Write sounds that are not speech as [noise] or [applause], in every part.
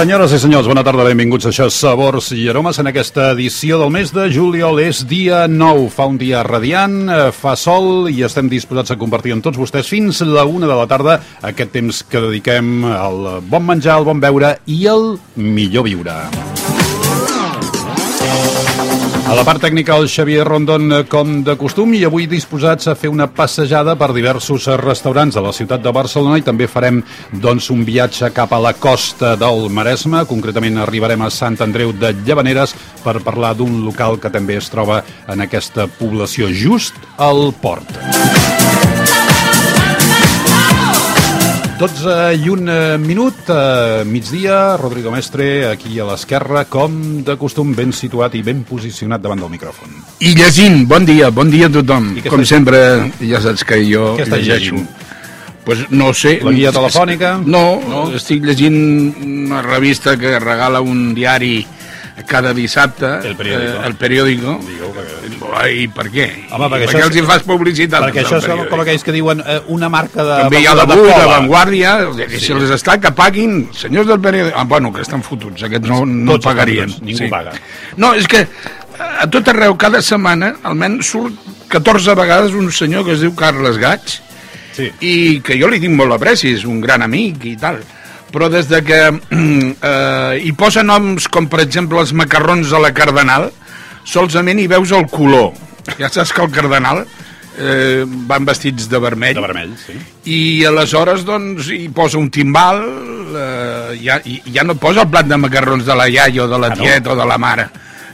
Senyores i senyors, bona tarda, benvinguts això Sabors i Aromes en aquesta edició del mes de juliol. És dia 9, fa un dia radiant, eh, fa sol i estem disposats a compartir amb tots vostès fins la una de la tarda aquest temps que dediquem al bon menjar, al bon beure i al millor viure. A la part tècnica el Xavier Rondon eh, com de costum i avui disposats a fer una passejada per diversos eh, restaurants de la ciutat de Barcelona i també farem doncs un viatge cap a la costa del Maresme, concretament arribarem a Sant Andreu de Llavaneres per parlar d'un local que també es troba en aquesta població just al port. 12 i un eh, minut, a migdia, Rodrigo Mestre, aquí a l'esquerra, com de costum, ben situat i ben posicionat davant del micròfon. I llegint, bon dia, bon dia a tothom. Com sempre, ja saps que jo Què llegeixo. llegint? Pues no sé. La guia telefònica? No, No? estic llegint una revista que regala un diari cada dissabte. El periódico. Eh, el periòdico. Digueu, perquè- I per què? Home, perquè I això per què és- els hi fas publicitat? Perquè al això és com, aquells que diuen eh, una marca de... També hi ha de l'avui, de. Vanguardia, i si els està que paguin, senyors del periòdic... Ah, bueno, que estan fotuts, aquests no, no Tots pagarien. fotuts, ningú paga. No, és que a tot arreu, cada setmana, almenys surt 14 vegades un senyor que es diu Carles Gaig, Sí. i que jo li tinc molt apreci, és un gran amic i tal, però des de que [clears throat] eh, hi posa noms com, per exemple, els macarrons de la Cardenal, solament hi veus el color. Ja saps que el Cardenal eh, van vestits de vermell, De vermell, sí. i aleshores doncs hi posa un timbal eh, ja, i, ja no posa el plat de macarrons de la iaia o de la Ah, no? tieta o de la mare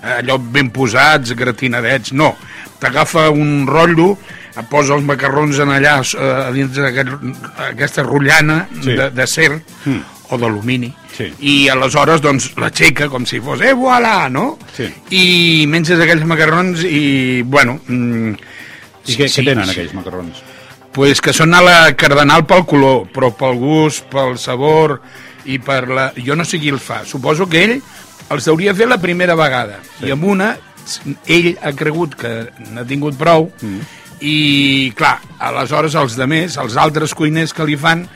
allò ben posats, gratinadets no, t'agafa un rotllo et posa els macarrons en allà eh, a dins d'aquesta rotllana Sí. de, de ser o d'alumini Sí. i aleshores doncs l'aixeca com si fos, eh, voilà, no? Sí. i menges aquells macarrons i, bueno... Mm, I què, què tenen aquells macarrons? pues que són a la cardenal pel color, però pel gust, pel sabor i per la... Jo no sé qui el fa. Suposo que ell els hauria fet la primera vegada. Sí. I amb una, ell ha cregut que n'ha tingut prou mm. i, clar, aleshores els de més, els altres cuiners que li fan,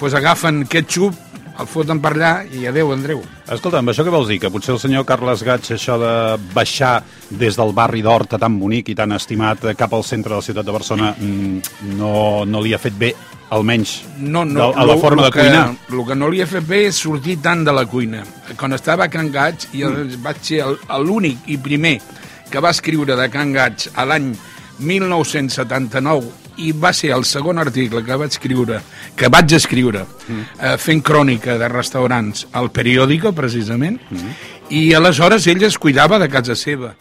pues agafen ketchup, el foten per allà i adeu, Andreu. Escolta'm, això què vols dir? Que potser el senyor Carles Gaig, això de baixar des del barri d'Horta tan bonic i tan estimat cap al centre de la ciutat de Barcelona mm, no, no li ha fet bé, almenys, No, no, de, a la lo- forma lo de que, cuinar? El que no li ha fet bé és sortir tant de la cuina. Quan estava a Can Gaig, i mm. vaig ser l'únic i primer que va escriure de Can Gaig a l'any 1979 i va ser el segon article que vaig escriure, que vaig escriure mm. eh, fent crònica de restaurants al periòdico, precisament, mm. i aleshores ell es cuidava de casa seva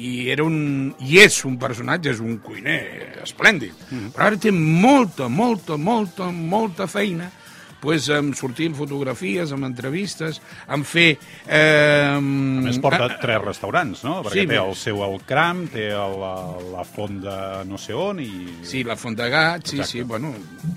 i era un, i és un personatge, és un cuiner esplèndid, mm. però ara té molta, molta, molta, molta feina pues, en sortir en fotografies, en entrevistes, en fer... Eh, A més, porta eh, tres restaurants, no? Perquè sí, té el seu al Cram, té el, la, la font de no sé on i... Sí, la Font de Gat, sí, Exacte. sí, bueno,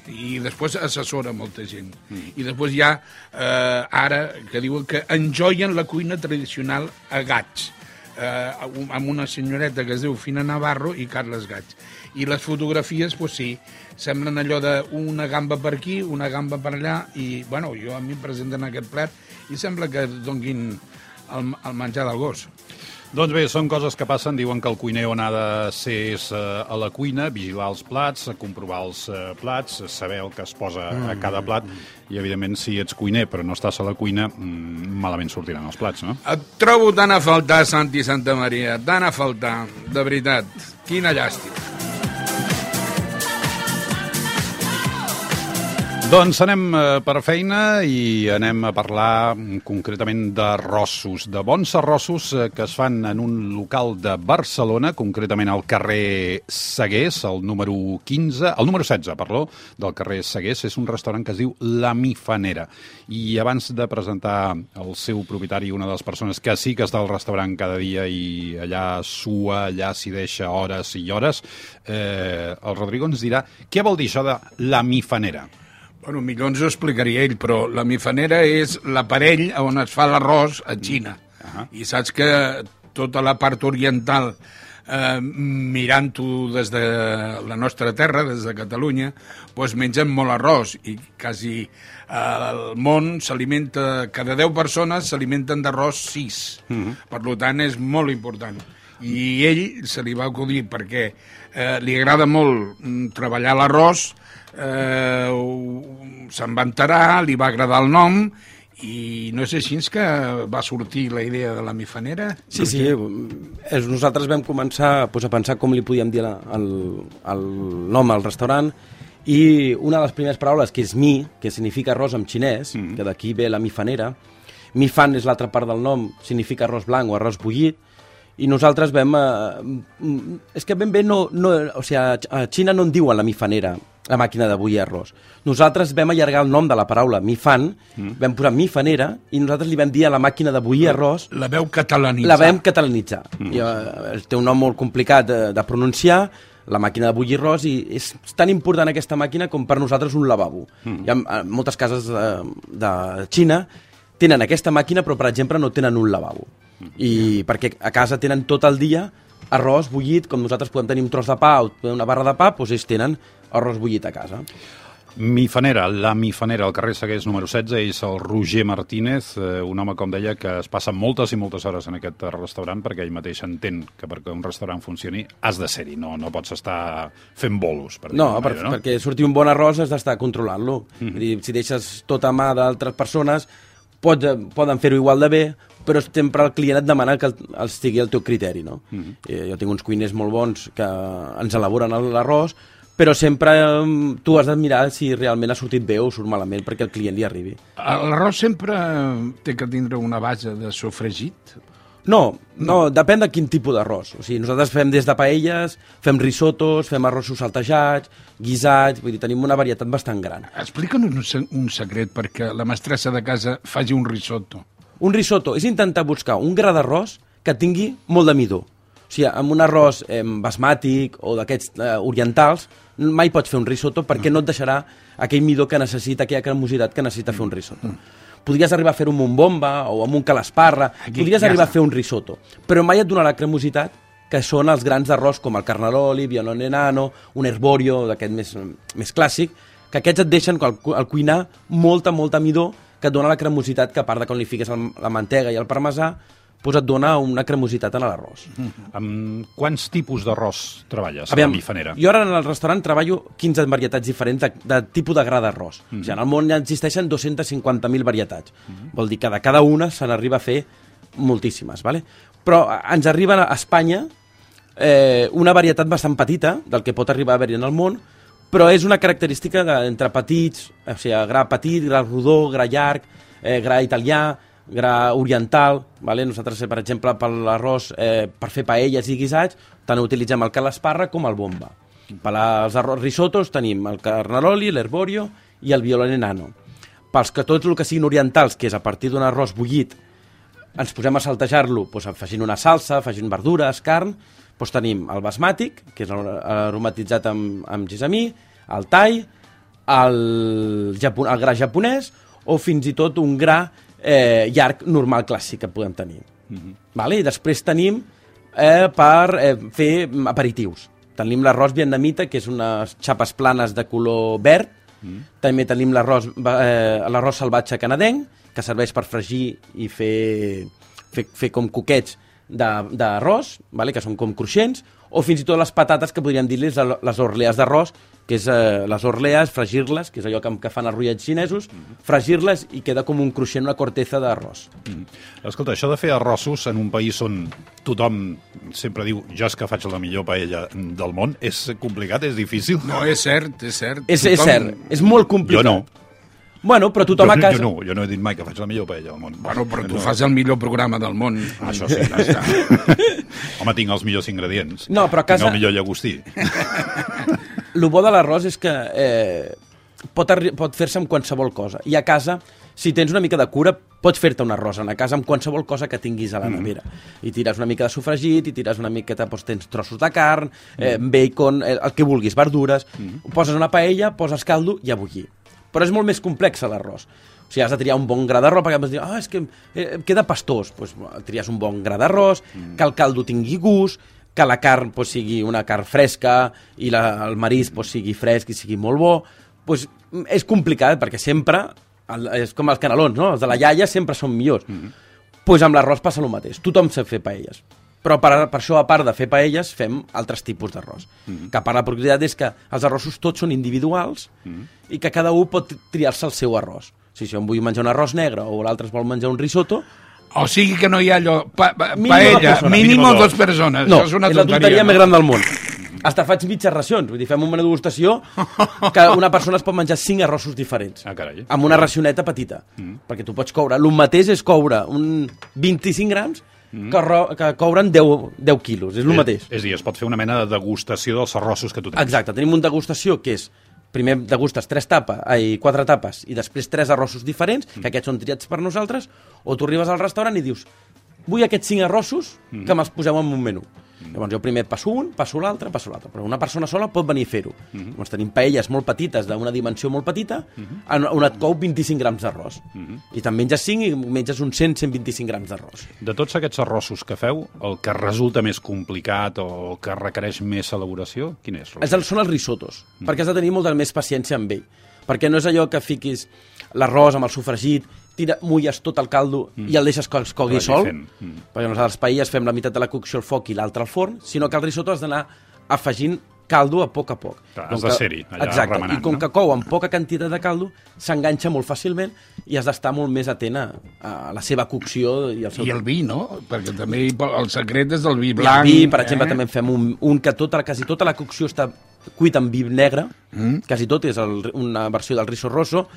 i després assessora molta gent. Mm. I després hi ha, eh, ara, que diuen que enjoyen la cuina tradicional a Gats, eh, amb una senyoreta que es diu Fina Navarro i Carles Gats. I les fotografies, pues sí, semblen allò d'una gamba per aquí, una gamba per allà, i, bueno, jo a mi em presenten aquest plat i sembla que donguin el, el menjar del gos. Doncs bé, són coses que passen. Diuen que el cuiner on ha de ser és eh, a la cuina, vigilar els plats, comprovar els eh, plats, saber el que es posa a cada plat i, evidentment, si ets cuiner però no estàs a la cuina, mm, malament sortiran els plats, no? Et trobo tant a faltar, Santi Santa Maria, tant a faltar, de veritat. Quina llàstima. Doncs anem eh, per feina i anem a parlar mm, concretament d'arrossos, de bons arrossos eh, que es fan en un local de Barcelona, concretament al carrer Segués, el número 15, el número 16, perdó, del carrer Segués, és un restaurant que es diu La Mifanera. I abans de presentar el seu propietari, una de les persones que sí que està al restaurant cada dia i allà sua, allà s'hi deixa hores i hores, eh, el Rodrigo ens dirà què vol dir això de La Mifanera. Bueno, millor ens ho explicaria ell, però la mifanera és l'aparell on es fa l'arròs a Xina. Ahà. I saps que tota la part oriental eh, mirant-ho des de la nostra terra, des de Catalunya, doncs mengem molt arròs i quasi eh, el món s'alimenta, cada 10 persones s'alimenten d'arròs 6. Mm -hmm. Per tant, és molt important. I ell se li va acudir perquè eh, li agrada molt mm, treballar l'arròs, eh, se'n va enterar, li va agradar el nom i no és així que va sortir la idea de la mifanera? Sí, sí. Nosaltres vam començar pues, a pensar com li podíem dir el, el nom al restaurant i una de les primeres paraules, que és mi, que significa arròs en xinès, mm. que d'aquí ve la mifanera, mifan és l'altra part del nom, significa arròs blanc o arròs bullit, i nosaltres vam... Eh, és que ben bé no, no... O sigui, a Xina no en diuen la mifanera, la màquina de bullir arròs. Nosaltres vam allargar el nom de la paraula mifan, mm. vam posar mifanera, i nosaltres li vam dir a la màquina de bullir arròs... La veu catalanitzar. La vam catalanitzar. Mm. I, uh, té un nom molt complicat de, de pronunciar, la màquina de bullir arròs, i és tan important aquesta màquina com per nosaltres un lavabo. Mm. Hi ha moltes cases de, de Xina tenen aquesta màquina, però, per exemple, no tenen un lavabo. I perquè a casa tenen tot el dia arròs bullit, com nosaltres podem tenir un tros de pa o una barra de pa, doncs ells tenen arròs bullit a casa. Mifanera, la Mifanera, al carrer Segués número 16, és el Roger Martínez, eh, un home, com deia, que es passa moltes i moltes hores en aquest restaurant perquè ell mateix entén que perquè un restaurant funcioni has de ser-hi, no, no pots estar fent bolos. Per no, per, no, perquè sortir un bon arròs has d'estar controlant-lo. Mm -hmm. Si deixes tot a mà d'altres persones, pot, poden fer-ho igual de bé, però sempre el client et demana que el, estigui al teu criteri. No? Mm -hmm. eh, jo tinc uns cuiners molt bons que ens elaboren l'arròs, però sempre tu has de mirar si realment ha sortit bé o surt malament perquè el client li arribi. L'arròs sempre té que tindre una base de sofregit? No, no, depèn de quin tipus d'arròs. O sigui, nosaltres fem des de paelles, fem risotos, fem arrossos saltejats, guisats, vull dir, tenim una varietat bastant gran. Explica'ns un, un secret perquè la mestressa de casa faci un risotto. Un risotto és intentar buscar un gra d'arròs que tingui molt de midó. O sigui, amb un arròs eh, basmàtic o d'aquests eh, orientals, mai pots fer un risotto perquè no et deixarà aquell midó que necessita, aquella cremositat que necessita fer un risotto. Podries arribar a fer un amb un bomba o amb un calasparra, Aquí, podries ja arribar a fer un risotto, però mai et donarà cremositat que són els grans d'arròs com el carnaroli, violone nano, un herborio d'aquest més, més clàssic, que aquests et deixen al, al cuinar molta, molta midó que et dona la cremositat que a part de quan li fiques la mantega i el parmesà pues et dona una cremositat en l'arròs. Mm -hmm. Amb quants tipus d'arròs treballes Aviam, a la bifanera? Jo ara en el restaurant treballo 15 varietats diferents de, de tipus de gra d'arròs. Mm -hmm. o sigui, en el món ja existeixen 250.000 varietats. Mm -hmm. Vol dir que de cada una se n'arriba a fer moltíssimes. Vale? Però ens arriba a Espanya eh, una varietat bastant petita del que pot arribar a haver-hi en el món, però és una característica de, entre petits, o sigui, gra petit, gra rodó, gra llarg, eh, gra italià, gra oriental, vale? nosaltres, eh, per exemple, per l'arròs, eh, per fer paelles i guisats, tant utilitzem el calasparra com el bomba. Per als arròs risotos tenim el carnaroli, l'herborio i el violone nano. Pels que tots el que siguin orientals, que és a partir d'un arròs bullit, ens posem a saltejar-lo doncs, afegint una salsa, afegint verdures, carn, doncs tenim el basmàtic, que és aromatitzat amb, amb gisamí, el thai, el, japon, el gra japonès, o fins i tot un gra eh, llarg normal clàssic que podem tenir. Mm -hmm. vale? I després tenim eh, per eh, fer aperitius. Tenim l'arròs vietnamita, que és unes xapes planes de color verd. Mm. També tenim l'arròs eh, salvatge canadenc, que serveix per fregir i fer, fer, fer com coquets d'arròs, vale? que són com cruixents, o fins i tot les patates que podríem dir-les les orlees d'arròs, que és eh, les orlees, fregir-les, que és allò que, que fan els rotllets xinesos, -hmm. fregir-les i queda com un cruixent, una corteza d'arròs. Mm. Escolta, això de fer arrossos en un país on tothom sempre diu jo és que faig la millor paella del món, és complicat, és difícil? No, és cert, és cert. És, tothom... és cert, és molt complicat. Jo no. Bueno, però tothom jo, a casa... Jo no, jo no he dit mai que faig la millor paella del món. Bueno, però tu no. fas el millor programa del món. Això sí, ja està. [laughs] Home, tinc els millors ingredients. No, però a casa... Tinc el millor llagostí. [laughs] El bo de l'arròs és que eh, pot, pot fer-se amb qualsevol cosa. I a casa, si tens una mica de cura, pots fer-te un arròs a casa amb qualsevol cosa que tinguis a la mm. nevera. Mm. I tires una mica de sofregit, i tires una miqueta, doncs, tens trossos de carn, eh, bacon, eh, el que vulguis, verdures, mm. poses una paella, poses caldo i a bullir però és molt més complex l'arròs. O sigui, has de triar un bon gra d'arròs, perquè vas dir, ah, és que eh, queda pastós. Doncs pues, tries un bon gra d'arròs, mm. que el caldo tingui gust, que la carn pues, sigui una carn fresca i la, el marisc pues, sigui fresc i sigui molt bo, pues, és complicat perquè sempre, el, és com els canelons, no? els de la iaia sempre són millors. Mm -hmm. pues amb l'arròs passa el mateix, tothom sap fer paelles. Però per, per això, a part de fer paelles, fem altres tipus d'arròs. Mm -hmm. Que a part la propietat és que els arrossos tots són individuals mm -hmm. i que cada un pot triar-se el seu arròs. Si jo em vull menjar un arròs negre o l'altre es vol menjar un risotto, O sigui que no hi ha allò... Pa, pa, paella, mínim Mínim dos dos. persones. No, Això és una és la tonteria. tonteria no? més gran del món. Hasta faig mitges racions, vull dir, fem una degustació que una persona es pot menjar cinc arrossos diferents. Ah, carai. Amb una racioneta petita. Mm. Perquè tu pots coure... El mateix és coure un 25 grams mm. que, ro, que couren 10, 10 quilos. És el mateix. És a dir, es pot fer una mena de degustació dels arrossos que tu tens. Exacte, tenim una degustació que és primer degustes tres tapes, ai, quatre tapes i després tres arrossos diferents, que aquests són triats per nosaltres, o tu arribes al restaurant i dius vull aquests cinc arrossos que me'ls poseu en un menú. Llavors jo primer passo un, passo l'altre, passo l'altre. Però una persona sola pot venir a fer-ho. Llavors tenim paelles molt petites, d'una dimensió molt petita, en on et cou 25 grams d'arròs. I te'n menges 5 i menges uns 100-125 grams d'arròs. De tots aquests arrossos que feu, el que resulta més complicat o el que requereix més elaboració, quin és? És el, són els risotos, mm. perquè has de tenir molta més paciència amb ell. Perquè no és allò que fiquis l'arròs amb el sofregit, tira, mulles tot el caldo mm. i el deixes que es cogui sol. Mm. perquè nosaltres paelles fem la meitat de la cocció al foc i l'altra al forn, sinó que el risotto has d'anar afegint caldo a poc a poc. Clar, has de ser-hi, allà Exacte, remenant, i com no? que cou amb poca quantitat de caldo, s'enganxa molt fàcilment i has d'estar molt més atent a, a la seva cocció i el seu I el vi, no? Perquè també el secret és del vi I el blanc. vi, per exemple, eh? també en fem un, un que tota, quasi tota la cocció està cuit amb vi negre, mm. quasi tot és el, una versió del riso rosso,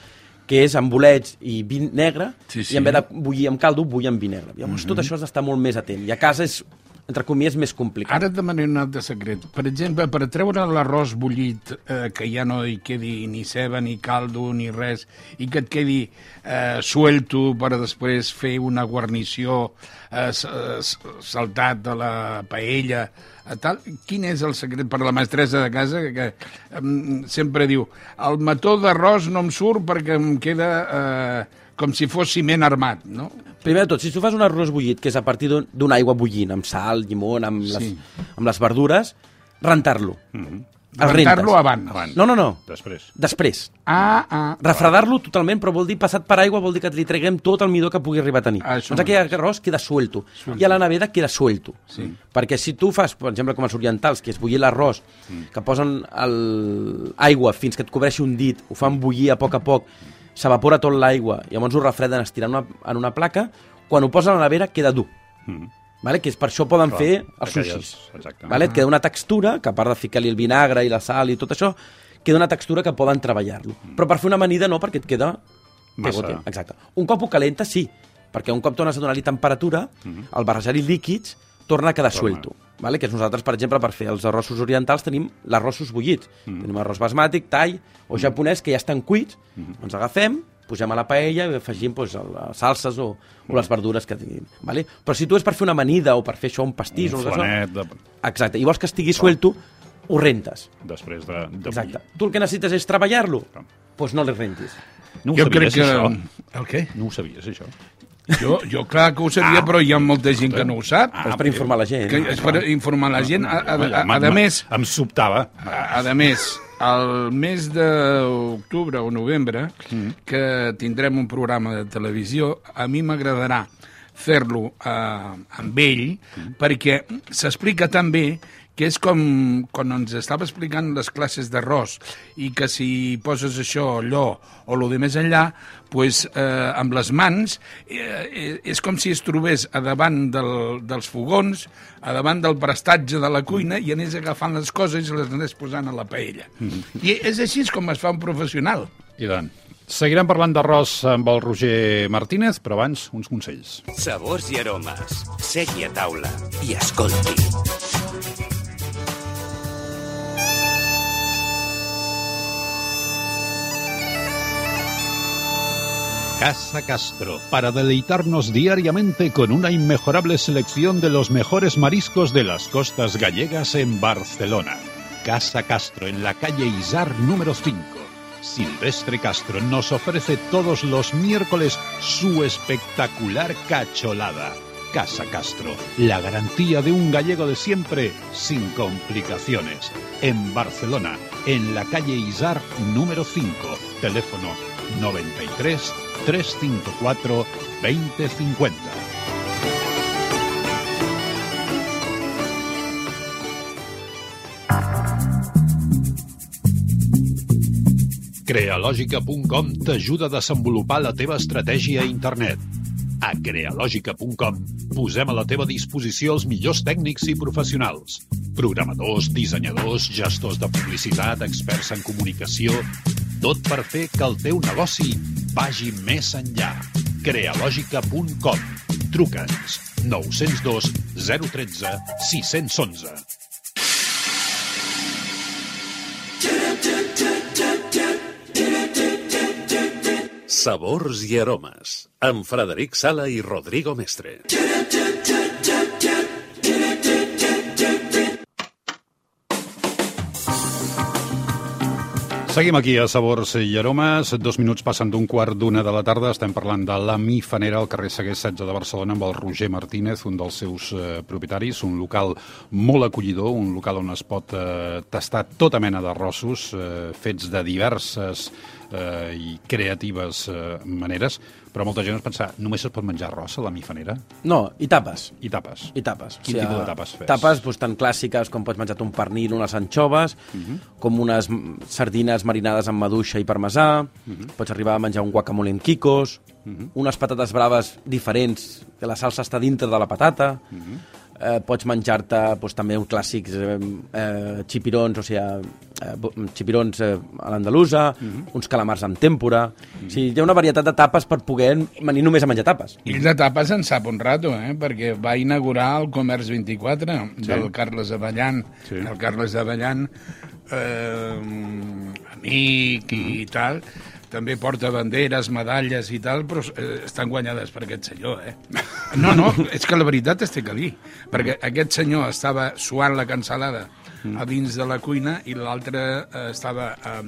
que és amb bolets i vi negre, Sí, sí. i en vez de bullir amb caldo, bull amb vi negre. Llavors, mm -hmm. tot això has d'estar molt més atent. I a casa és, entre comies, més complicat. Ara et demanaré un altre secret. Per exemple, per treure l'arròs bullit, eh, que ja no hi quedi ni ceba, ni caldo, ni res, i que et quedi eh, suelto per després fer una guarnició eh, eh, saltat de la paella, eh, tal. Quin és el secret per la mestressa de casa que, que em, sempre diu el mató d'arròs no em surt perquè em queda eh, com si fos ciment armat, no? Primer de tot, si tu fas un arròs bullit, que és a partir d'un- d'una aigua bullint, amb sal, llimon, amb, les, Sí. amb les verdures, rentar-lo. Mm -hmm. Rentar-lo abans. Abans. No, no, no. Després. Després. Ah, ah. Refredar-lo totalment, però vol dir passat per aigua, vol dir que li treguem tot el midó que pugui arribar a tenir. Ah, això doncs aquell arròs queda suelto. I a la nevera queda suelto. Sí. Perquè si tu fas, per exemple, com els orientals, que és bullir l'arròs, que posen el... aigua fins que et cobreixi un dit, ho fan bullir a poc a poc, s'evapora tot l'aigua, i llavors ho refreden estirant una, en una placa, quan ho posen a la nevera queda dur. Mm. Vale? Que és per això poden Clar, fer els sushis. exacte. Vale? Et queda una textura, que a part de ficar-li el vinagre i la sal i tot això, queda una textura que poden treballar-lo. Però per fer una amanida no, perquè et queda... Massa. Exacte. Un cop ho calenta, sí, perquè un cop tornes a donar-li temperatura, al barrejar-hi líquids, torna a quedar Torna. suelto. Vale? Que és nosaltres, per exemple, per fer els arrossos orientals tenim l'arrossos bullits. Tenim arròs basmàtic, thai o japonès, que ja estan cuits, ens agafem, pugem a la paella i afegim doncs, les salses o, o les verdures que tinguin. Vale? Però si tu és per fer una amanida o per fer això, un pastís Un o una cosa, flanet de... Exacte. I vols que estigui suelto, ho rentes. després de, de Exacte. bullir. Tu el que necessites és treballar-lo? Doncs pues no li rentis. No ho Jo sabies, crec que... això? El què? No ho sabies, això? Jo, jo clar que ho sabia, però hi ha molta gent que no ho sap. Ah, és per informar la gent. que és per informar la gent. A, a, a, a, a més, Em sobtava. a, a més, el mes d'octubre o novembre, que tindrem un programa de televisió, a mi m'agradarà fer-lo eh, amb ell, perquè s'explica tan bé que és com quan ens estava explicant les classes d'arròs i que si poses això, allò o lo de més enllà, pues, eh, amb les mans eh, eh, és com si es trobés a davant del, dels fogons, a davant del prestatge de la cuina i anés agafant les coses i les anés posant a la paella. I és així com es fa un professional. I tant. Seguirem parlant d'arròs amb el Roger Martínez, però abans uns consells. Sabors i aromes. Segui a taula i escolti. Casa Castro, para deleitarnos diariamente con una inmejorable selección de los mejores mariscos de las costas gallegas en Barcelona. Casa Castro, en la calle Izar número 5. Silvestre Castro nos ofrece todos los miércoles su espectacular cacholada. Casa Castro, la garantía de un gallego de siempre, sin complicaciones. En Barcelona, en la calle Izar número 5, teléfono 93 354 2050. Crealògica.com t'ajuda a desenvolupar la teva estratègia a internet. A crealògica.com posem a la teva disposició els millors tècnics i professionals. Programadors, dissenyadors, gestors de publicitat, experts en comunicació... Tot per fer que el teu negoci vagi més enllà. Crealògica.com Truca'ns 902 013 611. Sabors i aromes, amb Frederic Sala i Rodrigo Mestre. Seguim aquí a Sabors i Aromes. Dos minuts passen d'un quart d'una de la tarda. Estem parlant de la Mi Fanera al carrer Seguer 16 de Barcelona amb el Roger Martínez, un dels seus eh, propietaris. Un local molt acollidor, un local on es pot eh, tastar tota mena d'arrossos eh, fets de diverses eh, i creatives eh, maneres. Però molta gent es pensa, només es pot menjar arròs a la Mi Fanera? No, i tapes. I tapes. I tapes. Quin tipus de tapes fes? Tapes doncs, tan clàssiques com pots menjar un pernil, unes anxoves, uh Mhm. -huh. com unes sardines marinades amb maduixa i parmesà, uh Mhm. -huh. pots arribar a menjar un guacamole amb quicos, uh -huh. unes patates braves diferents, que la salsa està dintre de la patata, uh Mhm. -huh. eh, pots menjar-te doncs, també uns clàssics eh, eh, xipirons, o sigui, eh, xipirons eh, a l'andalusa, Mhm. -huh. uns calamars amb tèmpora... Uh -huh. O sigui, hi ha una varietat de tapes per poder venir només a menjar tapes. I de tapes en sap un rato, eh? perquè va inaugurar el Comerç 24 sí. del Carles Avellan. Sí. El Carles Avellan, eh, amic i tal, també porta banderes, medalles i tal, però eh, estan guanyades per aquest senyor, eh? No, no, és que la veritat es té que dir, perquè aquest senyor estava suant la a dins de la cuina i l'altre eh, estava eh,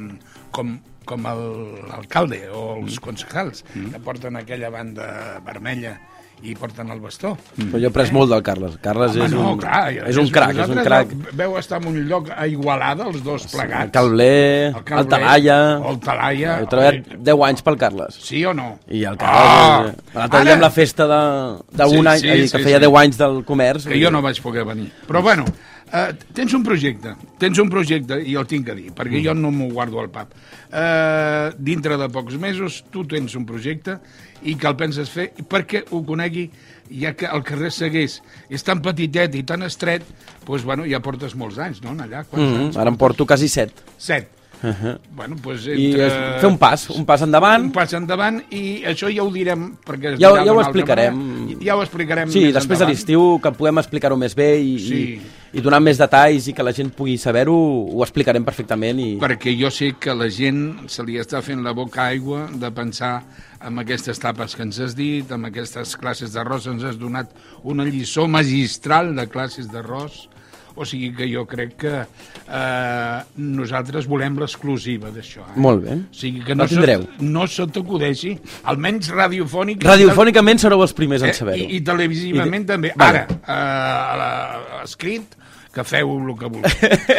com, com el- l'alcalde o els concejals, que porten aquella banda vermella i porten el bastó. Però jo he pres molt del Carles. Carles Home, és, no, un, clar, és un crac, és un crac. Veu, estar en un lloc a Igualada, els dos plegats. El Calbler, el, Calbler, Talaia... El Talaia. He treballat 10 anys pel Carles. Sí o no? I el Carles... Ah, L'altre dia amb la festa d'un Sí, any, sí, sí, sí, que feia sí. 10 anys del comerç. que jo no vaig poder venir. Però bueno, eh, tens un projecte, tens un projecte, i el tinc a dir, perquè jo no m'ho guardo al pap. Eh, dintre de pocs mesos tu tens un projecte i que el penses fer perquè ho conegui ja que el carrer Segués és tan petitet i tan estret, doncs, bueno, ja portes molts anys, no?, allà. Quants Mm -hmm. anys? Ara em porto quasi 7. Set. Uh -huh. Bueno, I entre... és fer un pas, un pas endavant. un pas endavant i això ja ho direm perquè Ja ja ho explicarem. manera. ja ho explicarem Sí, després de endavant. l'estiu, que puguem explicar-ho més bé i, Sí. i, i donar més detalls i que la gent pugui saber-ho, ho explicarem perfectament. I... perquè jo sé que la gent se li està fent la boca aigua de pensar en aquestes tapes que ens has dit, amb aquestes classes d'arròs, ens has donat una lliçó magistral de classes d'arròs, o sigui que jo crec que eh, nosaltres volem l'exclusiva d'això. Eh? Molt bé. O sigui que La no, tindreu. se, no se t'acudeixi, almenys radiofònic... Radiofònicament sereu els primers en Eh, saber-ho. I, I televisivament I- també. Vale. Ara, eh, la- escrit, que feu el que vulgueu.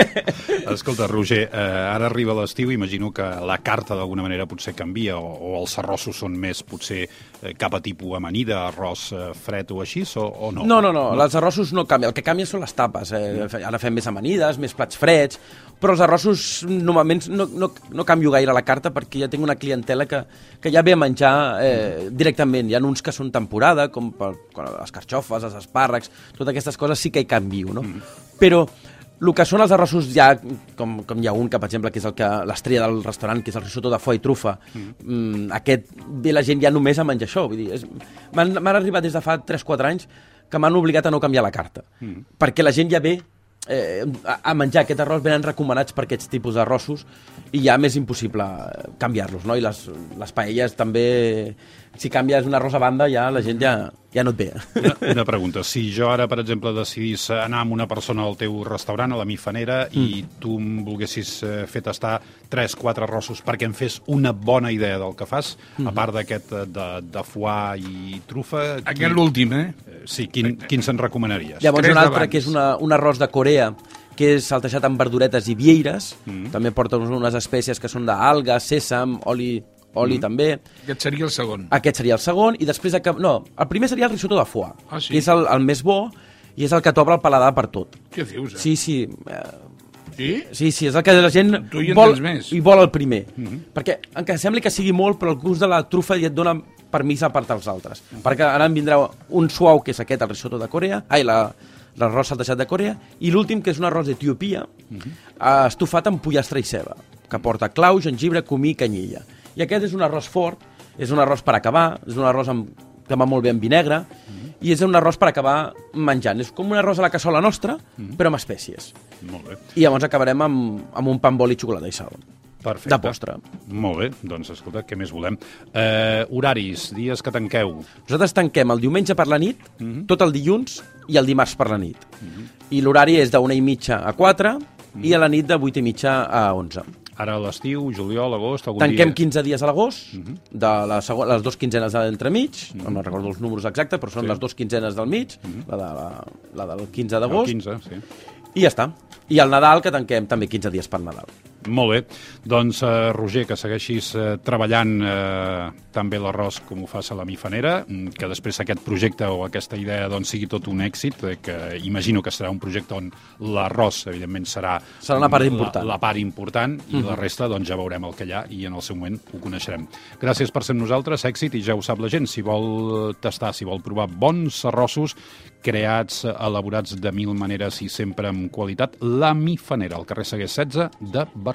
[laughs] Escolta, Roger, eh, ara arriba l'estiu, imagino que la carta d'alguna manera potser canvia, o, o els arrossos són més, potser, eh, cap a tipus amanida, arròs eh, fred o així, o, o no? No, no, no, els arrossos no canvien. El que canvia són les tapes. Eh? Ara fem més amanides, més plats freds, però els arrossos normalment no, no, no canvio gaire la carta perquè ja tinc una clientela que, que ja ve a menjar eh, directament. Hi ha uns que són temporada, com per, les carxofes, els espàrrecs, totes aquestes coses sí que hi canvio, no? Però el que són els arrossos ja, com, com hi ha un que, per exemple, que és el que l'estrella del restaurant, que és el risotto de foie i trufa, mm. aquest ve la gent ja només a menjar això. Vull dir, m'han arribat des de fa 3-4 anys que m'han obligat a no canviar la carta. Mm. Perquè la gent ja ve eh, a, menjar aquest arròs, venen recomanats per aquests tipus d'arrossos i ja m'és impossible canviar-los, no? I les, les paelles també, si canvies un arròs a banda, ja la gent ja, ja no et ve. Una, una pregunta. Si jo ara, per exemple, decidís anar amb una persona al teu restaurant, a la Mifanera, mm. i tu em volguessis eh, fer tastar 3-4 arrossos perquè em fes una bona idea del que fas, mm. a part d'aquest eh, de, de foie i trufa... Aquest l'últim, eh? Eh, Sí, quin, quin se'n recomanaries? Llavors Tres un altre que és una, un arròs de Corea que és saltejat amb verduretes i vieires, mm. també porta uns- unes espècies que són d'algues, sèsam, oli, oli mm. també. Aquest seria el segon. Aquest seria el segon, i després... De... No, el primer seria el risotto de foie, Ah, sí? que és el, el més bo i és el que t'obre el paladar per tot. Què dius, eh? Sí, sí, eh, Sí? sí, sí, és el que la gent Tu hi vol, més. i vol el primer. Mm -hmm. Perquè, encara sembli que sigui molt, però el gust de la trufa ja et dona permís a part dels altres. Mm -hmm. Perquè ara en vindrà un suau, que és aquest, el risotto de Corea, ai, la, l'arròs saltejat de Corea, i l'últim, que és un arròs d'Etiopia, mm -hmm. estufat amb pollastre i ceba, que porta clau, gengibre, comí i canyella. I aquest és un arròs fort, és un arròs per acabar, és un arròs amb, que va molt bé amb vinegre, mm -hmm. i és un arròs per acabar menjant. És com un arròs a la cassola nostra, mm -hmm. però amb espècies. Molt bé. I llavors acabarem amb, amb un pa amb oli, xocolata i sal. Perfecte. De postre. Molt bé, doncs escolta, què més volem? Eh, horaris, dies que tanqueu. Nosaltres tanquem el diumenge per la nit, tot el dilluns i el dimarts per la nit. I l'horari és d'una i mitja a 4 i a la nit de 8 i mitja a 11. Ara a l'estiu, juliol, agost, algun Tanquem dia... 15 dies a l'agost, de la les dues quinzenes de l'entremig, no me'n recordo els números exactes, però són Sí. les dues quinzenes del mig, la, de la, la del 15 El d'agost, 15, sí. i ja està. I el Nadal, que tanquem també 15 dies per Nadal. Molt bé. Doncs, eh, Roger, que segueixis eh, treballant eh, també l'arròs com ho fas a la Mifanera, mm, que després aquest projecte o aquesta idea doncs, sigui tot un èxit, eh, que imagino que serà un projecte on l'arròs, evidentment, serà... Serà una part important. La, la part important, i la resta doncs, ja veurem el que hi ha i en el seu moment ho coneixerem. Gràcies per ser amb nosaltres, èxit, i ja ho sap la gent, si vol tastar, si vol provar bons arrossos creats, elaborats de mil maneres i sempre amb qualitat, la Mifanera, al carrer Seguer 16 de Barcelona.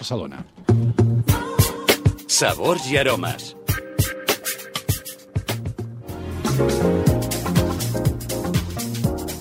Sabors i aromes.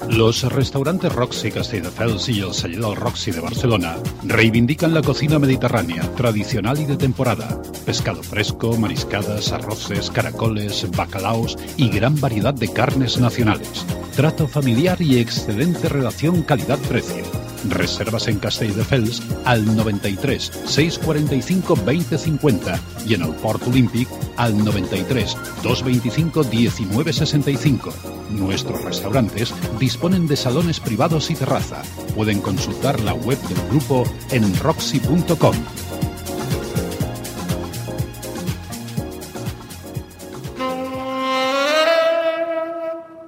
Los restaurantes Roxy Castelldefels y el Celler del Roxy de Barcelona reivindican la cocina mediterránea, tradicional y de temporada. Pescado fresco, mariscadas, arroces, caracoles, bacalaos y gran variedad de carnes nacionales. Trato familiar y excelente relación calidad-precio. Reservas en Castelldefels al 93 645 2050 y en el Port Olímpic al 93 225 1965. Nuestros restaurantes disponen de salones privados y terraza. Pueden consultar la web del grupo en roxy.com.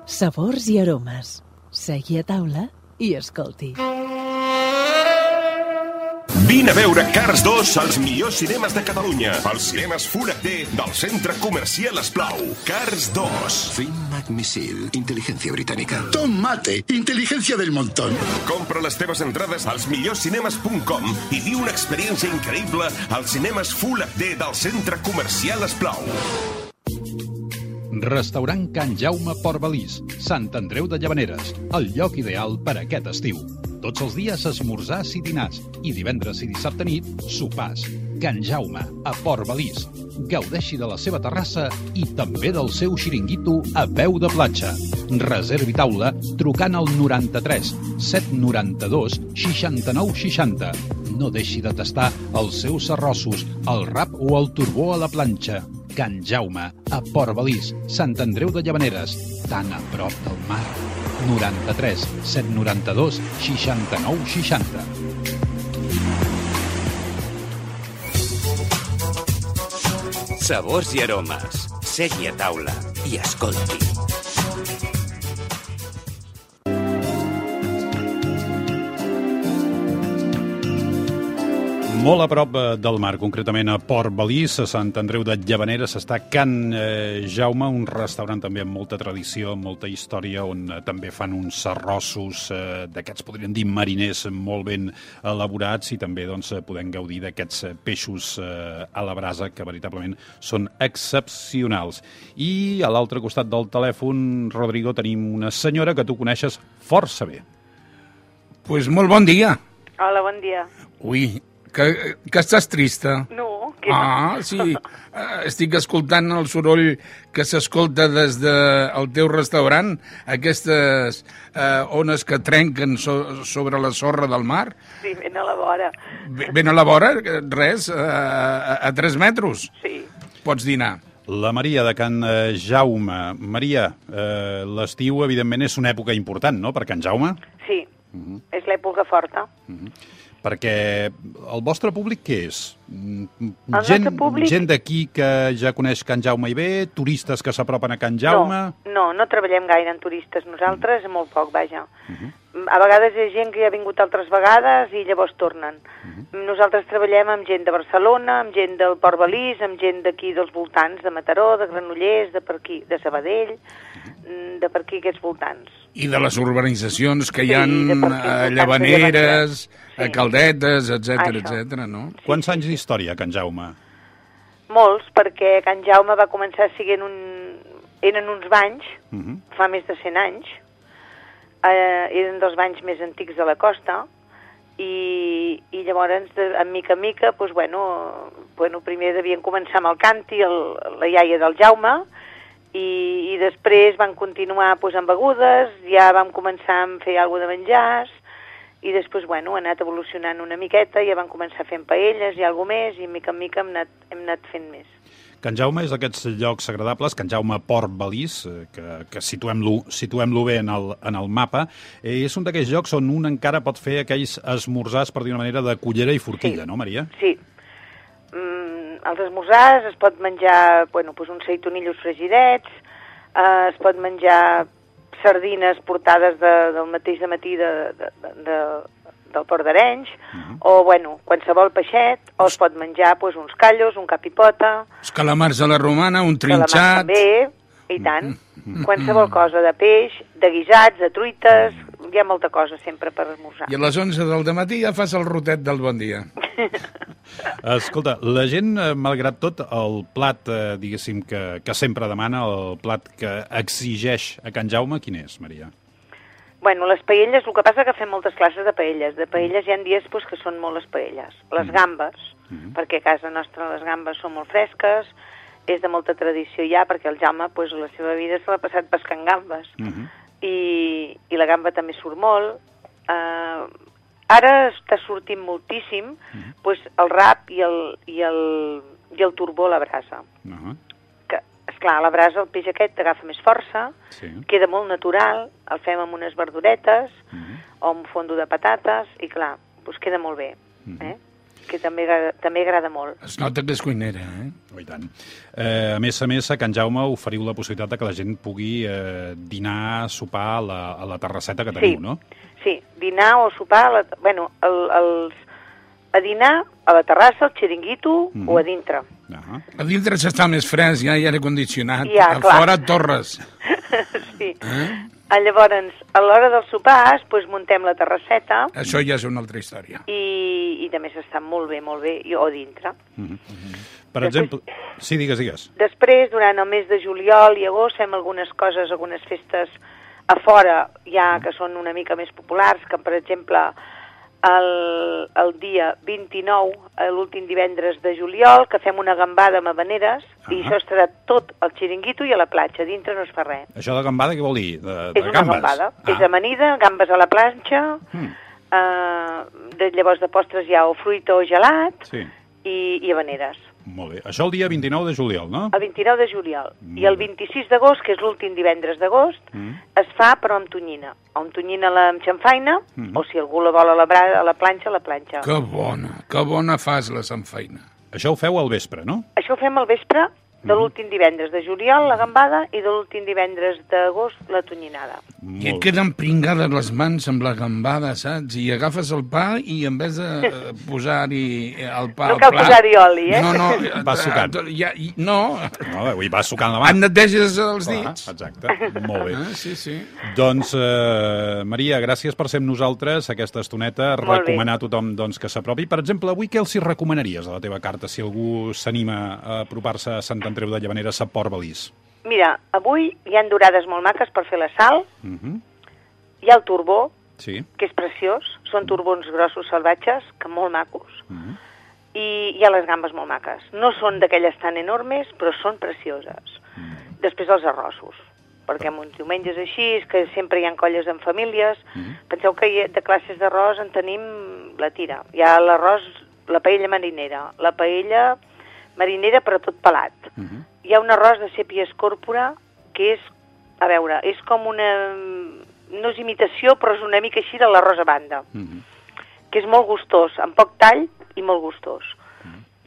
Sabors i aromes. Segui taula i escolti. Vine a veure Cars 2 als millors cinemes de Catalunya. Els cinemes Full HD del Centre Comercial Esplau. Cars 2. Fin McMissil, inteligencia británica. Tomate, inteligencia del montón. Compra les teves entrades als millorcinemes.com i viu una experiència increïble als cinemes Full HD del Centre Comercial Esplau. Restaurant Can Jaume Port Balís, Sant Andreu de Llavaneres, el lloc ideal per aquest estiu. Tots els dies esmorzars i dinars, i divendres i dissabte nit, sopars. Can Jaume, a Port Balís. Gaudeixi de la seva terrassa i també del seu xiringuito a peu de platja. Reservi taula trucant al 93 792 69 60. No deixi de tastar els seus arrossos, el rap o el turbó a la planxa. Can Jaume, a Port Balís, Sant Andreu de Llavaneres, tan a prop del mar. 93 792 69 60. Sabors i aromes. Segui a taula i escolti. Molt a prop eh, del mar, concretament a Port Balís, a Sant Andreu de Llavaneres, està Can eh, Jaume, un restaurant també amb molta tradició, amb molta història, on eh, també fan uns arrossos eh, d'aquests, podríem dir, mariners molt ben elaborats i també doncs, podem gaudir d'aquests peixos eh, a la brasa que veritablement són excepcionals. I a l'altre costat del telèfon, Rodrigo, tenim una senyora que tu coneixes força bé. Pues molt bon dia. Hola, bon dia. Ui, que, que estàs trista. No, Ah, sí. Eh, Estic escoltant el soroll que s'escolta des del teu restaurant, aquestes eh, ones que trenquen so sobre la sorra del mar. Sí, ben a la vora. Be- Ben a la vora, res, eh, a, a 3 metres. Sí. Pots dinar. La Maria de Can eh, Jaume. Maria, eh, l'estiu, evidentment, és una època important, no?, per Can Jaume, Sí, és l'època forta. Perquè el vostre públic què és? Mm, El gent públic- gent d'aquí que ja coneix Can Jaume i bé, turistes que s'apropen a Can Jaume... No, no, no treballem gaire en turistes nosaltres, mm. molt poc, vaja. A vegades hi ha gent que hi ha vingut altres vegades i llavors tornen. Nosaltres treballem amb gent de Barcelona, amb gent del Port Balís, amb gent d'aquí dels voltants, de Mataró, de Granollers, de per aquí, de Sabadell, mm, de per aquí aquests voltants. I de les urbanitzacions que hi Sí, ha de per a aquí, voltants de Llavaneres, Sí. a Caldetes, etc etc. no? Quants anys d'història, Can Jaume? Molts, perquè Can Jaume va començar siguent un... eren uns banys, Uh -huh. fa més de 100 anys, eh, eren dels banys més antics de la costa, i, i llavors, de, en mica en mica, doncs, bueno, bueno, primer devien començar amb el canti, el, la iaia del Jaume, i, i després van continuar doncs, amb begudes, ja vam començar a fer alguna de menjars, i després, bueno, ha anat evolucionant una miqueta, ja van començar fent paelles i alguna més, i mica en mica hem anat, hem anat fent més. Can Jaume és d'aquests llocs agradables, Can Jaume Port Balís, eh, que, que situem-lo situem bé en el, en el mapa, eh, és un d'aquells llocs on un encara pot fer aquells esmorzars, per dir una manera, de cullera i forquilla, Sí. no, Maria? Sí. Mm, als esmorzars es pot menjar bueno, doncs uns seitonillos fregidets, eh, es pot menjar sardines portades de, del mateix de matí de, de, de, de, del Port d'Arenys, o bueno, qualsevol peixet, o es pot menjar doncs, uns callos, un capipota, Els calamars a la romana, un calamars trinxat... també, i tant. Qualsevol cosa de peix, de guisats, de truites, hi ha molta cosa sempre per esmorzar. I a les 11 del matí ja fas el rotet del bon dia. [laughs] Escolta, la gent, eh, malgrat tot, el plat, eh, diguéssim, que, que sempre demana, el plat que exigeix a Can Jaume, quin és, Maria? Bueno, les paelles, el que passa que fem moltes classes de paelles. De paelles hi ha dies pues, que són molt les paelles. Les gambes, perquè a casa nostra les gambes són molt fresques, és de molta tradició ja, perquè el Jaume pues, la seva vida se l'ha passat pescant gambes. I, I la gamba també surt molt. Uh, ara està sortint moltíssim pues, el rap i el, i el, i el turbó a la brasa. Uh -huh. Que, esclar, a la brasa el peix aquest agafa més força, Sí. queda molt natural, el fem amb unes verduretes o amb fondo de patates i clar, doncs queda molt bé, eh? Que també, agrada- també agrada molt. Es nota que és cuinera, eh? Oh, i tant. Eh, a més a més, a Can Jaume oferiu la possibilitat de que la gent pugui eh, dinar, sopar a la, a la terrasseta que teniu, Sí. no? Sí, dinar o sopar, a la, bueno, el, els, a dinar a la terrassa, al xiringuito Mhm. o a dintre. Ah A dintre s'està més fresc, ja hi ha aire condicionat. Ja, a clar. fora, torres. [laughs] [laughs] sí. Eh? Ah, Llavors, a l'hora dels sopars, doncs muntem la terrasseta Això ja és una altra història. i, i també s'està molt bé, molt bé, i, o dintre. Per Després- exemple... Sí, digues, digues. Després, durant el mes de juliol i agost, fem algunes coses, algunes festes a fora, ja que són una mica més populars, que per exemple el, el dia 29, eh, l'últim divendres de juliol, que fem una gambada amb habaneres, i Ah. això estarà tot al xiringuito i a la platja, dintre no es fa res. Això de gambada què vol dir? De, de és una gambes? gambada, Ah. és amanida, gambes a la planxa, Mm. eh, de, llavors de postres hi ha o fruita o gelat, Sí, i, i habaneres. Molt bé. Això el dia 29 de juliol, no? El 29 de juliol. Molt I el bé. 26 d'agost, que és l'últim divendres d'agost, Mm. es fa però amb tonyina. O amb tonyina la amb xamfaina, Mhm. o si algú la vol a la, a la planxa, a la planxa. Que bona, que bona fas la sanfeina. Això ho feu al vespre, no? Això ho fem al vespre de Mhm. l'últim divendres de juliol, la gambada, i de l'últim divendres d'agost, la tonyinada. I et queden pringades les mans amb la gambada, saps? I agafes el pa i en vez de eh, [laughs] posar-hi el pa No al cal plat... posar-hi oli, eh? No, no. [laughs] Vas sucant. eh, Ja, i- no, No, avui vas sucant la mà. et neteges els dits. exacte, molt bé. Ah, sí, sí. Doncs, eh, Maria, gràcies per ser amb nosaltres aquesta estoneta, Molt bé. recomanar a tothom doncs, que s'apropi. Per exemple, avui què els hi recomanaries de la teva carta si algú s'anima a apropar-se a Sant Andreu de Llavaneres a Port Balís? Mira, avui hi han dorades molt maques per fer la sal, Uh -huh. hi ha el turbó, Sí. que és preciós, són turbons grossos salvatges, que molt macos. Uh -huh. i hi ha les gambes molt maques. No són d'aquelles tan enormes, però són precioses. Després els arrossos, perquè en uns diumenges així, que sempre hi ha colles en famílies. Penseu que hi ha- de classes d'arròs en tenim la tira. Hi ha l'arròs, la paella marinera, la paella marinera però tot pelat. Hi ha un arròs de sèpia escòrpora que és, a veure, és com una... no és imitació, però és una mica així de l'arròs a banda que és molt gustós, amb poc tall i molt gustós.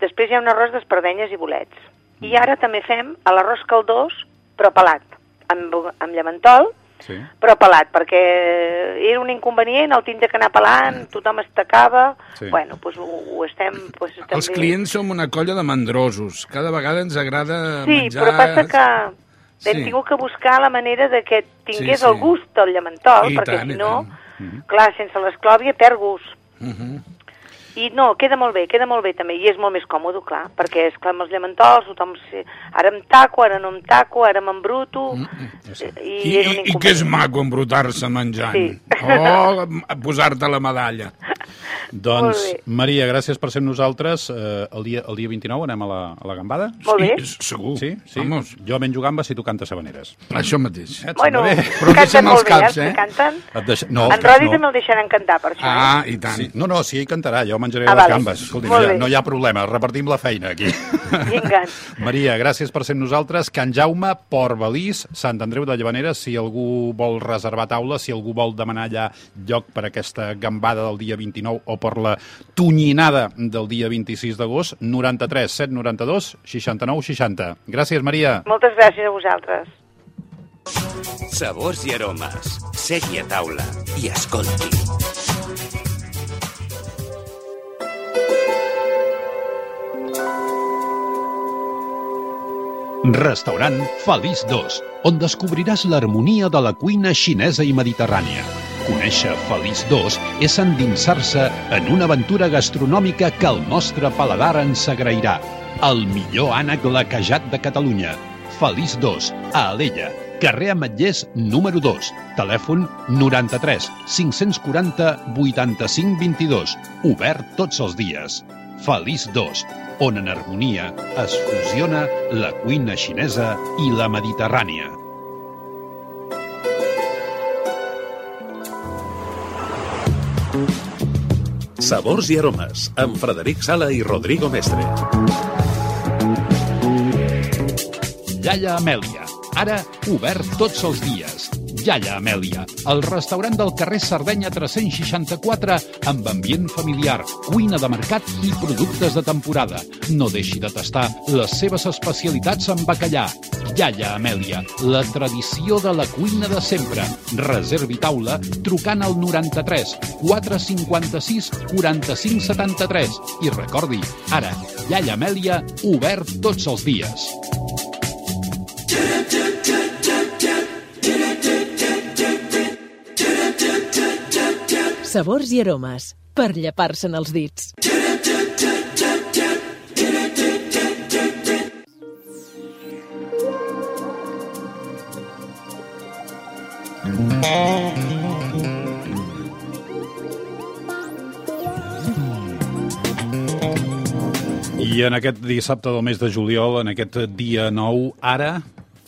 Després hi ha un arròs d'espardenyes i bolets. I ara també fem l'arròs caldós, però pelat, amb, amb llevantol, Sí. però pelat, perquè era un inconvenient el tindre que anar pelant, tothom es tacava, Sí. bueno, doncs ho, ho estem... Doncs, Els també- clients som una colla de mandrosos. Cada vegada ens agrada Sí, menjar... però passa que hem Sí. tingut que buscar la manera de que tingués Sí, sí. el gust del llevantol, I perquè tant, si no, clar, sense l'esclòvia perd gust. Mhm. I no, queda molt bé, queda molt bé també, i és molt més còmode, clar, perquè és clar, amb els llemantols, tothom... Ara em taco, ara no em taco, ara m'embruto... Mm, I, I, era un i, I que és maco embrutar-se menjant. Sí. Oh, posar-te la medalla. [laughs] Doncs. Maria, gràcies per ser amb nosaltres. Eh, el, dia, el dia 29 anem a la, a la gambada? Molt bé. Sí, segur. Sí? sí? Vamos, Jo menjo gambes si tu cantes habaneres. això mateix. Et Bueno? Però canten molt bé, caps, eh? canten. Et deixa... No, en Rodi no. també el deixaran cantar, per això. eh? Ah, i tant. Sí. No, no, sí, ell cantarà, jo menjaré Ah, les vale. gambes. Escolti, no hi, ha, no hi ha problema, repartim la feina aquí. [laughs] Vinga. [laughs] Maria, gràcies per ser amb nosaltres. Can Jaume, Port Balís, Sant Andreu de Llavaneres, si algú vol reservar taula, si algú vol demanar allà lloc per aquesta gambada del dia 29 o per la tonyinada del dia 26 d'agost, 93 792 69 60. Gràcies, Maria. Moltes gràcies a vosaltres. Sabors i aromes. Segui a taula i escolti. Restaurant Feliç 2, on descobriràs l'harmonia de la cuina xinesa i mediterrània. Conèixer Feliç 2 és endinsar-se en una aventura gastronòmica que el nostre paladar ens agrairà. El millor ànec laquejat de Catalunya. Feliç 2, a Alella, carrer Ametllers número 2, telèfon 93 540 85 22, obert tots els dies. Feliç 2, on en harmonia es fusiona la cuina xinesa i la mediterrània. Sabors i aromes, amb Frederic Sala i Rodrigo Mestre. Yaya Amèlia, ara obert tots els dies. Yaya Amèlia, el restaurant del carrer Sardenya 364 amb ambient familiar, cuina de mercat i productes de temporada. No deixi de tastar les seves especialitats en bacallà. Yaya Amèlia, la tradició de la cuina de sempre. Reservi taula trucant al 93 456 45 73 i recordi, ara, Yaya Amèlia, obert tots els dies. Sabors i aromes, per llepar-se'n els dits. I en aquest dissabte del mes de juliol, en aquest dia 9, ara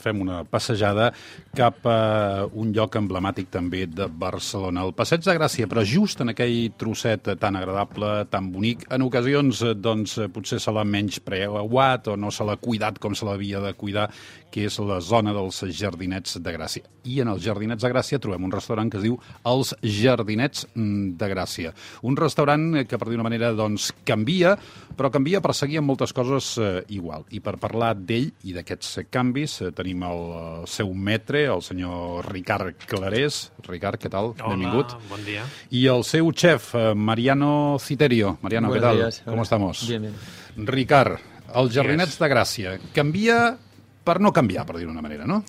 fem una passejada cap a un lloc emblemàtic també de Barcelona. El Passeig de Gràcia, però just en aquell trosset tan agradable, tan bonic. En ocasions, eh, doncs, eh, potser se l'ha menys preuat o no se l'ha cuidat com se l'havia de cuidar, que és la zona dels Jardinets de Gràcia. I en els Jardinets de Gràcia trobem un restaurant que es diu Els Jardinets mm, de Gràcia. Un restaurant eh, que, per dir una manera, doncs, canvia, però canvia per seguir amb moltes coses eh, igual. I per parlar d'ell i d'aquests canvis eh, tenim el, el seu metre, el senyor Ricard Clarés. Ricard, què tal? Hola, Benvingut. buen día. Y el seu chef, eh, Mariano Citerio. Mariano, ¿qué Buenos tal? días. ¿Cómo Hola. estamos? Bien, bien. Ricard, els Jardinets de Gràcia. Canvia per no canviar, per dir-ho d'una manera, no?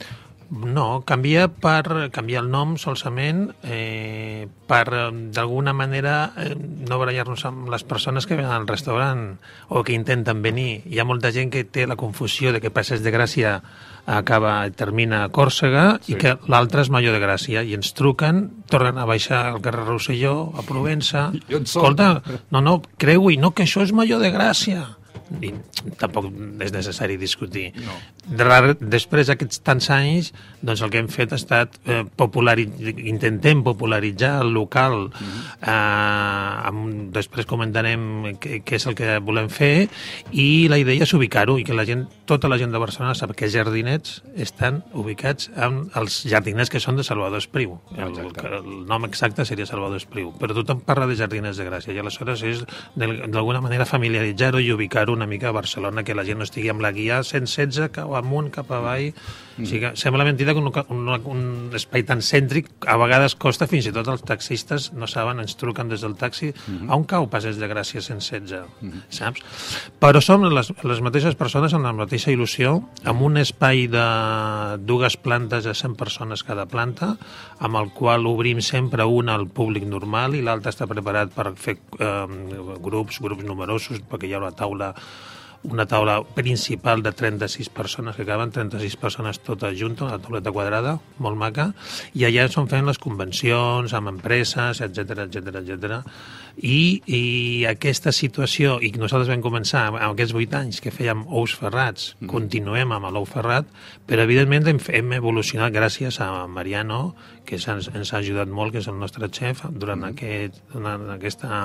No, canvia per canviar el nom solament eh, per, eh, d'alguna manera, eh, no barallar-nos amb les persones que venen al restaurant o que intenten venir. Hi ha molta gent que té la confusió de que Passeig de Gràcia acaba, termina a Còrsega sí. i que l'altre és Major de Gràcia i ens truquen, tornen a baixar al carrer Rosselló, a Provença. Escolta, no, no, creu-hi, no, que això és Major de Gràcia i tampoc és necessari discutir. No. Després d'aquests tants anys, doncs el que hem fet ha estat eh, populari... intentem popularitzar el local. Mm -hmm. eh, amb, després comentarem què, és el que volem fer i la idea és ubicar-ho i que la gent, tota la gent de Barcelona sap que els jardinets estan ubicats amb els jardinets que són de Salvador Espriu. El, el nom exacte seria Salvador Espriu, però tothom parla de jardinets de Gràcia i aleshores és d'alguna manera familiaritzar-ho i ubicar-ho una mica a Barcelona, que la gent no estigui amb la guia 116 cap amunt, cap avall... Mm. O sigui, sembla mentida que un, un, un espai tan cèntric a vegades costa, fins i tot els taxistes no saben, ens truquen des del taxi mm -hmm. on cau Passeig de Gràcia 116, mm -hmm. saps? Però som les, les mateixes persones amb la mateixa il·lusió, amb un espai de dues plantes a 100 persones cada planta, amb el qual obrim sempre una al públic normal i l'altre està preparat per fer eh, grups, grups numerosos, perquè hi ha una taula una taula principal de 36 persones que caben, 36 persones totes juntes, una tauleta quadrada, molt maca, i allà van fent les convencions amb empreses, etc etc etc. I, I aquesta situació, i nosaltres vam començar amb aquests 8 anys que fèiem ous ferrats, mm. continuem amb l'ou ferrat, però evidentment hem, hem evolucionat gràcies a Mariano, que ens, ens ha ajudat molt, que és el nostre xef, durant, mm. aquest, durant aquesta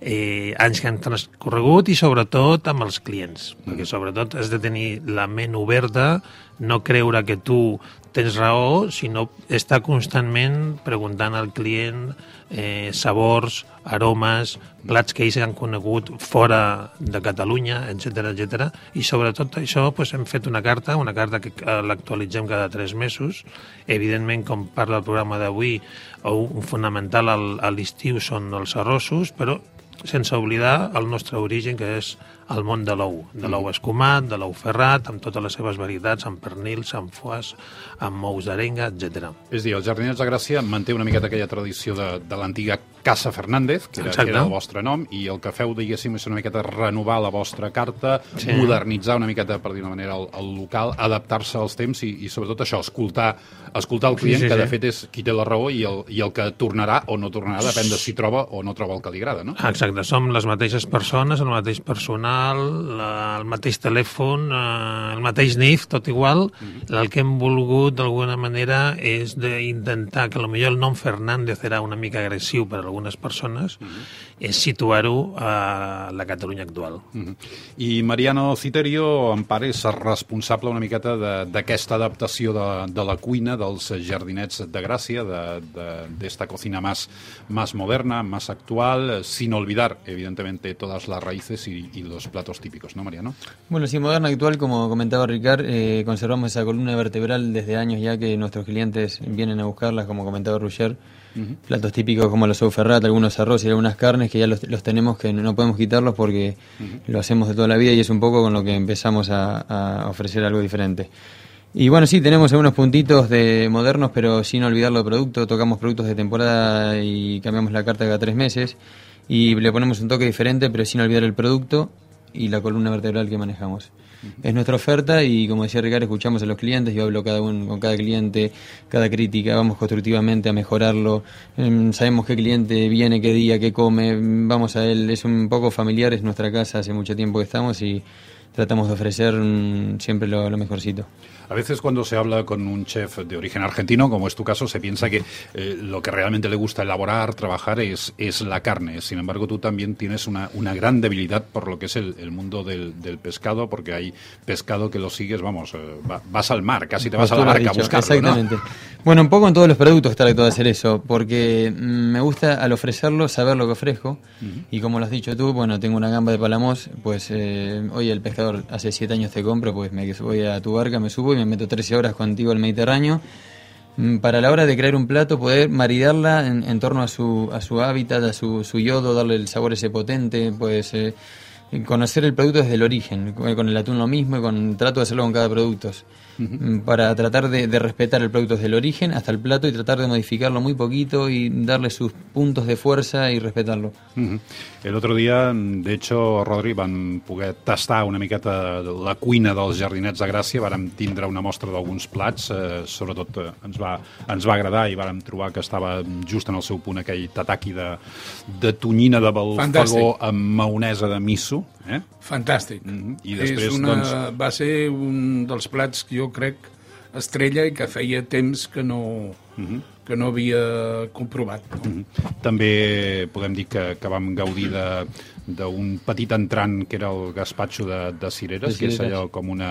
eh, anys que han transcorregut i sobretot amb els clients, perquè sobretot has de tenir la ment oberta, no creure que tu tens raó, sinó estar constantment preguntant al client eh, sabors, aromes, plats que ells han conegut fora de Catalunya, etc etc. I sobretot això pues, hem fet una carta, una carta que l'actualitzem cada tres mesos. Evidentment, com parla el programa d'avui, un fonamental al, a l'estiu són els arrossos, però sense oblidar el nostre origen, que és el món de l'ou, de l'ou escumat, de l'ou ferrat, amb totes les seves varietats, amb pernils, amb foies, amb ous d'arenga, etc. És dir, els Jardinets de Gràcia manté una miqueta aquella tradició de, de l'antiga Casa Fernández, que era, que era el vostre nom, i el que feu, diguéssim, és una miqueta renovar la vostra carta, Sí. sí. modernitzar una miqueta, per dir una manera, el, el local, adaptar-se als temps i, i sobretot això, escoltar, escoltar el Sí, client, sí, que de sí. fet és qui té la raó i el, i el que tornarà o no tornarà, depèn de si troba o no troba el que li agrada, no? Exacte, som les mateixes persones, el mateix personal, la, el mateix telèfon, eh, el mateix NIF, tot igual. El que hem volgut, d'alguna manera, és d'intentar que potser el nom Fernández era una mica agressiu per algunes persones, és situar-ho a la Catalunya actual. Mhm. I Mariano Citerio, en part, és responsable una miqueta de- d'aquesta adaptació de, de la cuina dels jardinets de Gràcia, de- de- d'esta de, cocina más, más moderna, más actual, sin olvidar, evidentemente, todas las raíces y, y los platos típicos, ¿no, Mariano? Bueno, sí, moderna actual, como comentaba Ricard, eh, conservamos esa columna vertebral desde años ya que nuestros clientes vienen a buscarlas, como comentaba Roger. Platos típicos como los ferrat, algunos arroz y algunas carnes que ya los, los tenemos que no podemos quitarlos porque lo hacemos de toda la vida y es un poco con lo que empezamos a, a ofrecer algo diferente. Y bueno, sí, tenemos algunos puntitos de modernos, pero sin olvidar los productos. Tocamos productos de temporada y cambiamos la carta cada tres meses. Y le ponemos un toque diferente, pero sin olvidar el producto y la columna vertebral que manejamos. Es nuestra oferta y como decía Ricardo, escuchamos a los clientes, yo hablo cada uno, con cada cliente, cada crítica, vamos constructivamente a mejorarlo, Em, sabemos qué cliente viene, qué día, qué come, vamos a él, es un poco familiar, es nuestra casa, hace mucho tiempo que estamos y tratamos de ofrecer mm, siempre lo, lo mejorcito. A veces cuando se habla con un chef de origen argentino, como es tu caso, se piensa que eh, lo que realmente le gusta elaborar, trabajar, es, es la carne. Sin embargo, tú también tienes una, una gran debilidad por lo que es el, el mundo del, del pescado, porque hay pescado que lo sigues, vamos, eh, va- vas al mar, casi te vas a la barca a buscarlo, ¿no? Exactamente. Bueno, un poco en todos los productos trato de hacer eso, porque mm, me gusta al ofrecerlo saber lo que ofrezco. Y como lo has dicho tú, bueno, tengo una gamba de palamos, pues eh, hoy el pescador hace siete años te compro, pues me voy a tu barca, me subo y me meto 13 horas contigo al Mediterráneo. Mm, Para la hora de crear un plato, poder maridarla en, torno a su, a su hábitat, a su, su yodo, darle el sabor ese potente, pues eh, conocer el producto desde el origen. Con con el atún lo mismo y con trato de hacerlo con cada producto. Mm, Para tratar de, de respetar el producto desde el origen hasta el plato y tratar de modificarlo muy poquito y darle sus puntos de fuerza y respetarlo. Mhm. El otro dia, de hecho, Rodri, van poder tastar una miqueta la cuina dels Jardinets de Gràcia, vàrem tindre una mostra d'alguns plats, eh, sobretot eh, ens, va, ens va agradar i vàrem trobar que estava just en el seu punt aquell tataki de, de tonyina de balfagó amb maonesa de miso. Eh? Fantàstic. I després, és una, doncs... Va ser un dels plats que jo crec estrella i que feia temps que no, que no havia comprovat. No? També podem dir que, que vam gaudir de- d'un petit entrant que era el gaspatxo de, de cireres, De que és cireres. allò com una,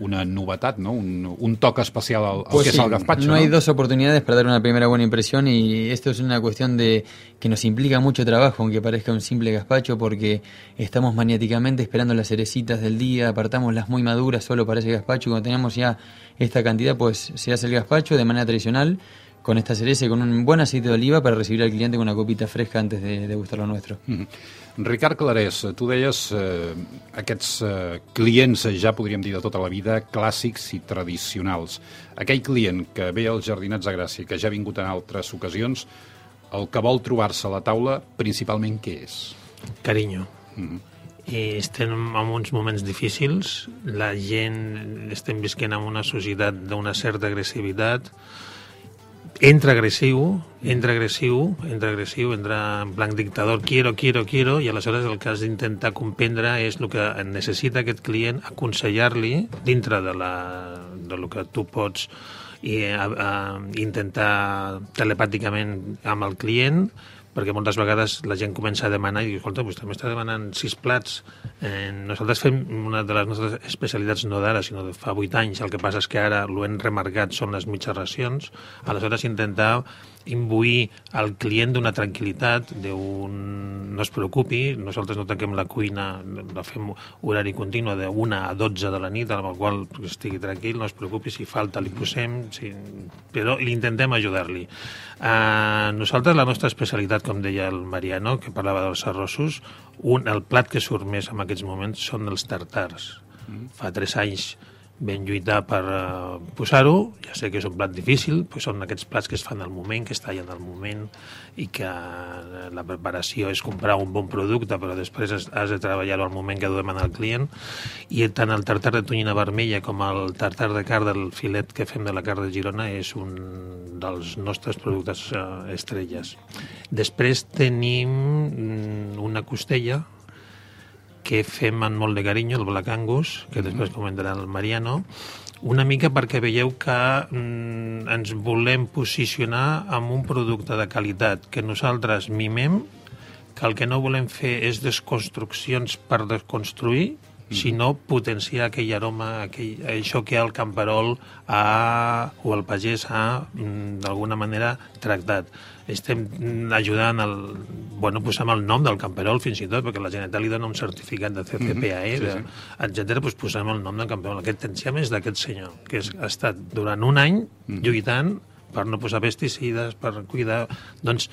una novetat, no? un, un toc especial al, al Pues que sí, és el gazpacho. no hay dos oportunidades para dar una primera buena impresión y esto es una cuestión de que nos implica mucho trabajo, aunque parezca un simple gazpacho, porque estamos maniáticamente esperando las cerecitas del día, apartamos las muy maduras solo para ese gazpacho y cuando tenemos ya esta cantidad, pues se hace el gazpacho de manera tradicional con esta cereza y con un buen aceite de oliva para recibir al cliente con una copita fresca antes de, de gustar lo nuestro. Ricard Clarés, tu deies eh, aquests eh, clients, eh, ja podríem dir de tota la vida, clàssics i tradicionals. Aquell client que ve als Jardinets de Gràcia, que ja ha vingut en altres ocasions, el que vol trobar-se a la taula, principalment què és? Carinyo. Mhm. I estem en uns moments difícils, la gent estem visquent en una societat d'una certa agressivitat, entra agressiu, entra agressiu, entra agressiu, entra en plan dictador, quiero, quiero, quiero, i aleshores el que has d'intentar comprendre és el que necessita aquest client, aconsellar-li dintre de, la, de lo que tu pots i, a, a, intentar telepàticament amb el client perquè moltes vegades la gent comença a demanar i diu, escolta, vostè m'està demanant sis plats. Eh, nosaltres fem una de les nostres especialitats no d'ara, sinó de fa vuit anys. El que passa és que ara ho hem remarcat, són les mitges racions. Aleshores, intentar imbuir al client d'una tranquil·litat, d'un... no es preocupi, nosaltres no tanquem la cuina, la fem horari continu de 1 a 12 de la nit, amb el qual estigui tranquil, no es preocupi, si falta li posem, si... però intentem ajudar-li. Uh, nosaltres, la nostra especialitat, com deia el Mariano, que parlava dels arrossos, un, el plat que surt més en aquests moments són els tartars. Mm. Fa tres anys vam lluitar per uh, posar-ho, ja sé que és un plat difícil, però són aquests plats que es fan al moment, que es tallen al moment i que eh, la preparació és comprar un bon producte, però després has, has de treballar-ho al moment que ho demana el client. I tant el tartar de tonyina vermella com el tartar de carn del filet que fem de la carn de Girona és un dels nostres productes uh, estrelles. Després tenim mm, una costella que fem amb molt de carinyo, el Black Angus, que després comentarà el Mariano, una mica perquè veieu que mm, ens volem posicionar amb un producte de qualitat que nosaltres mimem, que el que no volem fer és desconstruccions per desconstruir, sinó potenciar aquell aroma, aquell, això que el camperol ha, o el pagès ha, mm, d'alguna manera, tractat. Estem mm, ajudant el, bueno, posem el nom del camperol fins i tot, perquè la Generalitat li dona un certificat de CCPAE, Mhm, sí, sí, sí. etc. Doncs posem el nom del camperol. Aquest enciam és d'aquest senyor, que és, ha estat durant un any lluitant per no posar pesticides, per cuidar... Doncs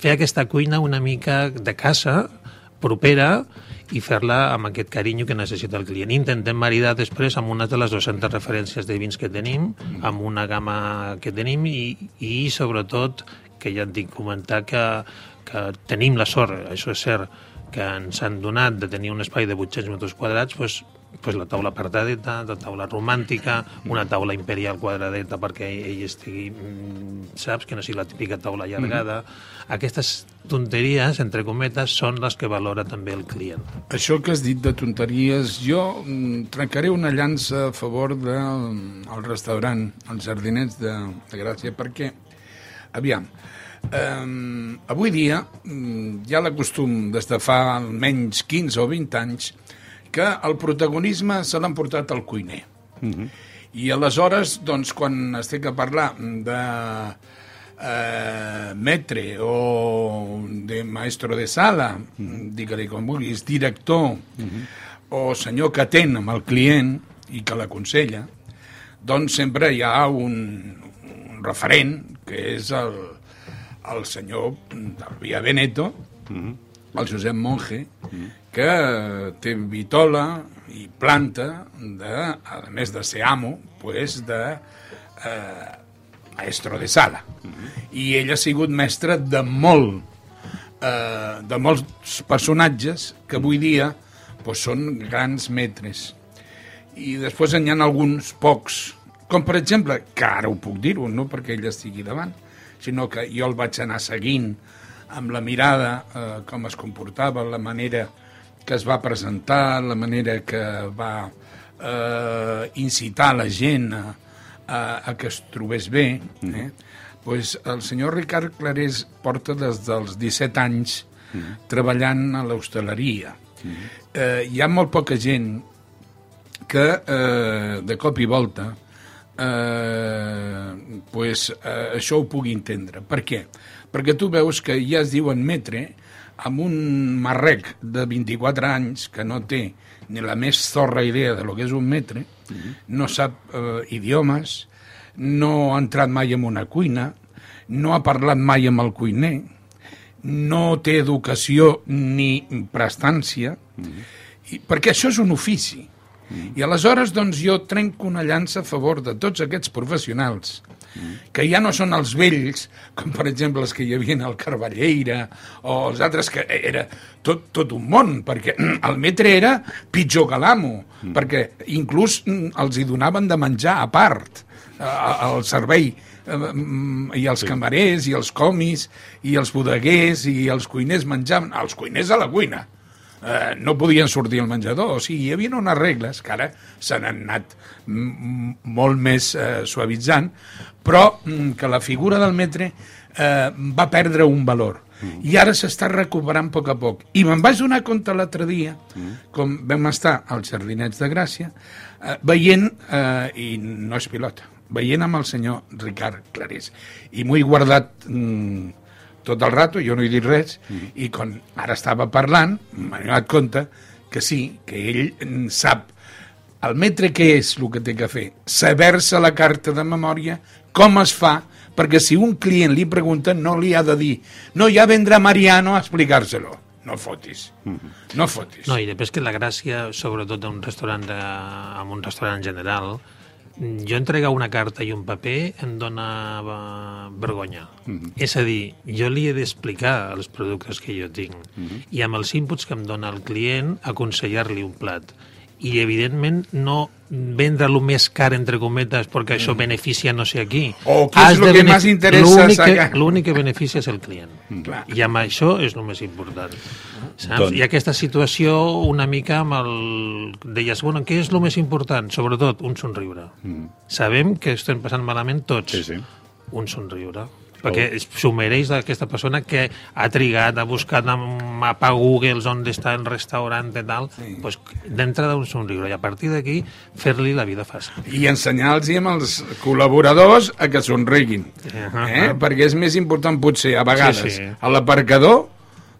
fer aquesta cuina una mica de casa, propera, i fer-la amb aquest carinyo que necessita el client. Intentem maridar després amb una de les 200 referències de vins que tenim, amb una gamma que tenim i, i sobretot, que ja et dic comentar, que, que tenim la sort, això és cert, que ens han donat de tenir un espai de 800 metres quadrats, doncs, pues la taula apartadeta, la taula romàntica, una taula imperial quadradeta perquè ell estigui, mm, saps, que no sigui la típica taula allargada. Aquestes tonteries, entre cometes, són les que valora també el client. Això que has dit de tonteries, jo mm, trencaré una llança a favor del el restaurant, els jardinets de, de Gràcia, perquè, aviam, eh, avui dia mm, hi ha la costum des de fa almenys 15 o 20 anys que el protagonisme se l'han portat al cuiner. I aleshores, doncs, quan es té que parlar de eh, metre o de maestro de sala, digue-li com vulguis, director, o senyor que atén amb el client i que l'aconsella, doncs sempre hi ha un, un referent, que és el, el senyor del Via Veneto, el Josep Monge, que té vitola i planta, de, a més de ser amo, pues de eh, maestro de sala. I ell ha sigut mestre de molt eh, de molts personatges que avui dia pues, són grans metres. I després n'hi ha alguns pocs, com per exemple, que ara ho puc dir-ho, no perquè ell estigui davant, sinó que jo el vaig anar seguint amb la mirada, eh, com es comportava, la manera que es va presentar, la manera que va eh, incitar la gent a, a, a que es trobés bé. Eh? Pues el senyor Ricard Clarés porta des dels 17 anys treballant a l'hostaleria. Eh, hi ha molt poca gent que eh, de cop i volta eh, pues, eh, això ho pugui entendre. Per què? Perquè tu veus que ja es diuen metre amb un marrec de 24 anys que no té ni la més zorra idea de lo que és un metre, no sap eh, idiomes, no ha entrat mai en una cuina, no ha parlat mai amb el cuiner, no té educació ni prestància, i, perquè això és un ofici. I aleshores, doncs, jo trenco una llança a favor de tots aquests professionals que ja no són els vells, com per exemple els que hi havia al Carballeira, o els altres que era tot, tot un món, perquè [clears throat] el metre era pitjor que l'amo, mm. perquè inclús mm, els hi donaven de menjar a part al servei i els sí. camarers, i els comis, i els bodeguers, i els cuiners menjaven, els cuiners a la cuina, eh, no podien sortir al menjador. O sigui, hi havia unes regles que ara s'han anat molt més eh, suavitzant, però mm, que la figura del metre eh, va perdre un valor. Mm. I ara s'està recuperant a poc a poc. I me'n vaig donar compte l'altre dia, mm. com vam estar als Jardinets de Gràcia, eh, veient, eh, i no és pilota, veient amb el senyor Ricard Clarés. I m'ho he guardat mm, tot el rato, jo no he dit res, mm. i quan ara estava parlant, m'he donat compte que sí, que ell sap el metre què és el que té que fer? Saber-se la carta de memòria, com es fa, perquè si un client li pregunta no li ha de dir no, ja vendrà Mariano a explicar-se-lo. No fotis. No fotis. No, i després que la gràcia, sobretot d'un restaurant, de, en un restaurant general, jo entregar una carta i un paper em dona vergonya. Mm -hmm. És a dir, jo li he d'explicar els productes que jo tinc mm -hmm. i amb els inputs que em dona el client aconsellar-li un plat i evidentment no vendre el més car entre cometes perquè això beneficia no sé a qui o què és el que més interessa l'únic que beneficia és el client Clar. i amb això és el més important saps? Don... i aquesta situació una mica amb el deies, bueno, què és el més important? sobretot un somriure mm. sabem que estem passant malament tots sí, sí. un somriure perquè s'ho mereix d'aquesta persona que ha trigat, ha buscat amb mapa Google on està el restaurant i tal, sí. pues, d'entrada un somriure, i a partir d'aquí fer-li la vida fàcil. I ensenyar-los amb els col·laboradors a que somriguin, uh -huh. eh? perquè és més important potser a vegades sí, sí. a l'aparcador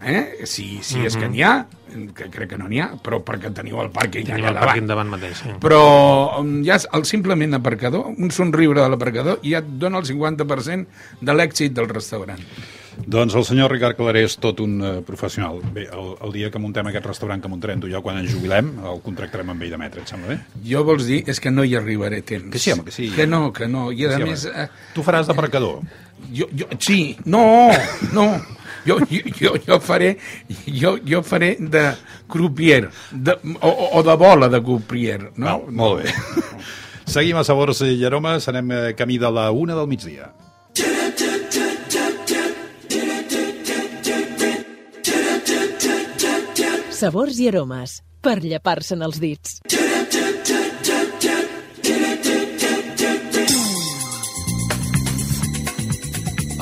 eh? si, si uh -huh. és que n'hi ha, que crec que no n'hi ha, però perquè teniu el pàrquing allà el pàrquing davant mateix. Sí. Però um, ja el simplement aparcador, un somriure de l'aparcador, ja et dona el 50% de l'èxit del restaurant. Doncs el senyor Ricard Claré és tot un uh, professional. Bé, el, el dia que muntem aquest restaurant que muntarem tu i jo, quan ens jubilem, el contractarem amb ell de metre, et sembla bé? Jo vols dir, és que no hi arribaré temps. Que sí, home, que sí. Que no, que no. I a sí, més... Eh, tu faràs d'aparcador? Jo, jo, sí, no, no. Jo, jo, jo, jo faré jo, jo faré de croupier de, o, o de bola de croupier no? Val, molt bé seguim a Sabors i Aromes anem eh, camí de la una del migdia Sabors i aromes per llepar-se'n els dits.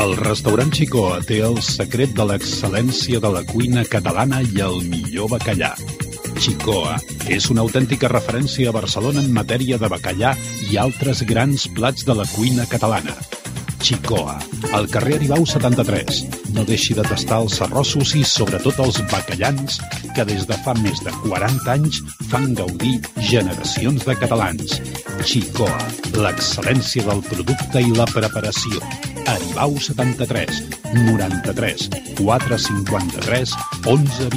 El restaurant Xicoa té el secret de l'excel·lència de la cuina catalana i el millor bacallà. Xicoa és una autèntica referència a Barcelona en matèria de bacallà i altres grans plats de la cuina catalana. Xicoa, al carrer Aribau 73. No deixi de tastar els arrossos i sobretot els bacallans que des de fa més de 40 anys fan gaudir generacions de catalans. Xicoa, l'excel·lència del producte i la preparació. Aribau 73 93 453 11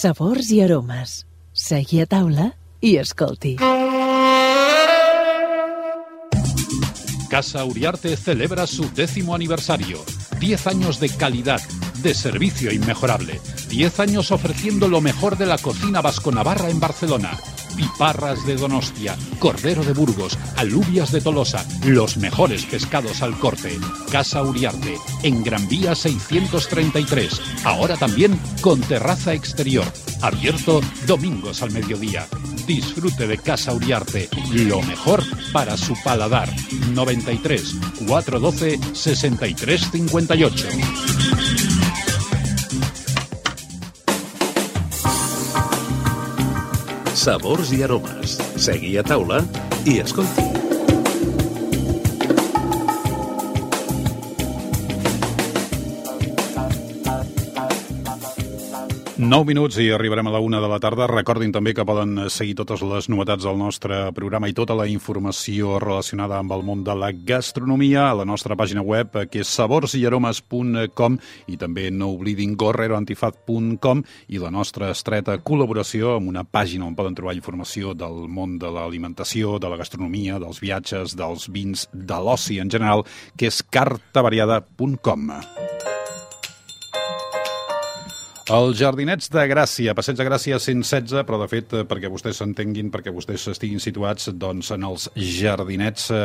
Sabors i aromes. Segui a taula i escolti. Casa Uriarte celebra su décimo aniversario. 10 años de calidad, de servicio inmejorable. 10 años ofreciendo lo mejor de la cocina vasco-navarra en Barcelona. Piparras de Donostia, cordero de Burgos, alubias de Tolosa, los mejores pescados al corte. Casa Uriarte, en Gran Vía 633. Ahora también con terraza exterior. Abierto domingos al mediodía. Disfrute de Casa Uriarte, lo mejor para su paladar. 93 412 63 Sabors i aromes. Segui a taula i escolti. Nou minuts i arribarem a la una de la tarda. Recordin també que poden seguir totes les novetats del nostre programa i tota la informació relacionada amb el món de la gastronomia a la nostra pàgina web, que és saborsiaromes.com i també no oblidin gorreroantifat.com i la nostra estreta col·laboració amb una pàgina on poden trobar informació del món de l'alimentació, de la gastronomia, dels viatges, dels vins, de l'oci en general, que és cartavariada.com. Els Jardinets de Gràcia, Passeig de Gràcia 116, però de fet, eh, perquè vostès s'entenguin, perquè vostès estiguin situats doncs, en els Jardinets eh,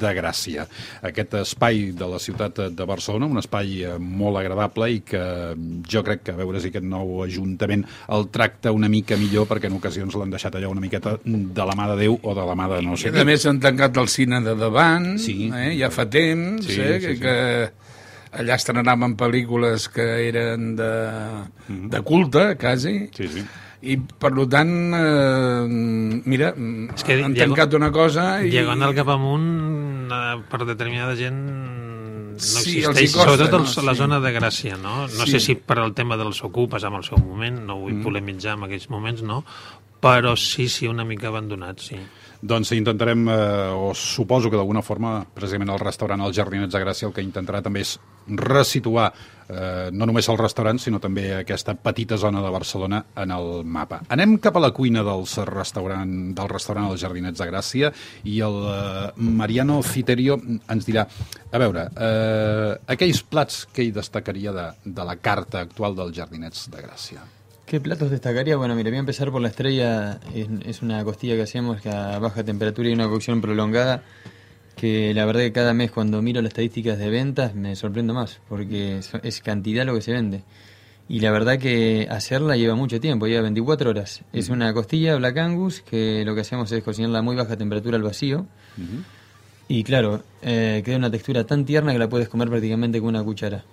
de Gràcia. Aquest espai de la ciutat de Barcelona, un espai eh, molt agradable i que jo crec que a veure si aquest nou Ajuntament el tracta una mica millor perquè en ocasions l'han deixat allà una miqueta de la mà de Déu o de la mà de no sé I a més han tancat el cine de davant, sí. eh, ja fa temps, Sí, eh, sí, que, sí. Allà estrenaven pel·lícules que eren de, de culte, quasi, sí, sí. i per tant, eh, mira, És que han tancat una cosa i... Diagonal cap amunt, eh, per determinada gent no Sí, existeix, els costa, sobretot el, no? la Sí. zona de Gràcia, no? No Sí. sé si per al tema dels ocupes amb el seu moment, no vull Mm. polemitzar en aquells moments, no? Però sí, sí, una mica abandonat, sí. Doncs intentarem, eh, o suposo que d'alguna forma, precisament el restaurant Els Jardinets de Gràcia el que intentarà també és resituar eh, no només el restaurant, sinó també aquesta petita zona de Barcelona en el mapa. Anem cap a la cuina dels restaurant, del restaurant Els Jardinets de Gràcia i el eh, Mariano Citerio ens dirà, a veure, eh, aquells plats que hi destacaria de, de la carta actual dels Jardinets de Gràcia. ¿Qué platos destacaría? Bueno, mira, voy a empezar por la estrella. Es, es una costilla que hacemos que a baja temperatura y una cocción prolongada. Que la verdad que cada mes cuando miro las estadísticas de ventas me sorprendo más, porque es, cantidad lo que se vende. Y la verdad que hacerla lleva mucho tiempo, lleva 24 horas. Es una costilla Black Angus que lo que hacemos es cocinarla a muy baja temperatura al vacío. Y claro, eh, queda una textura tan tierna que la puedes comer prácticamente con una cuchara.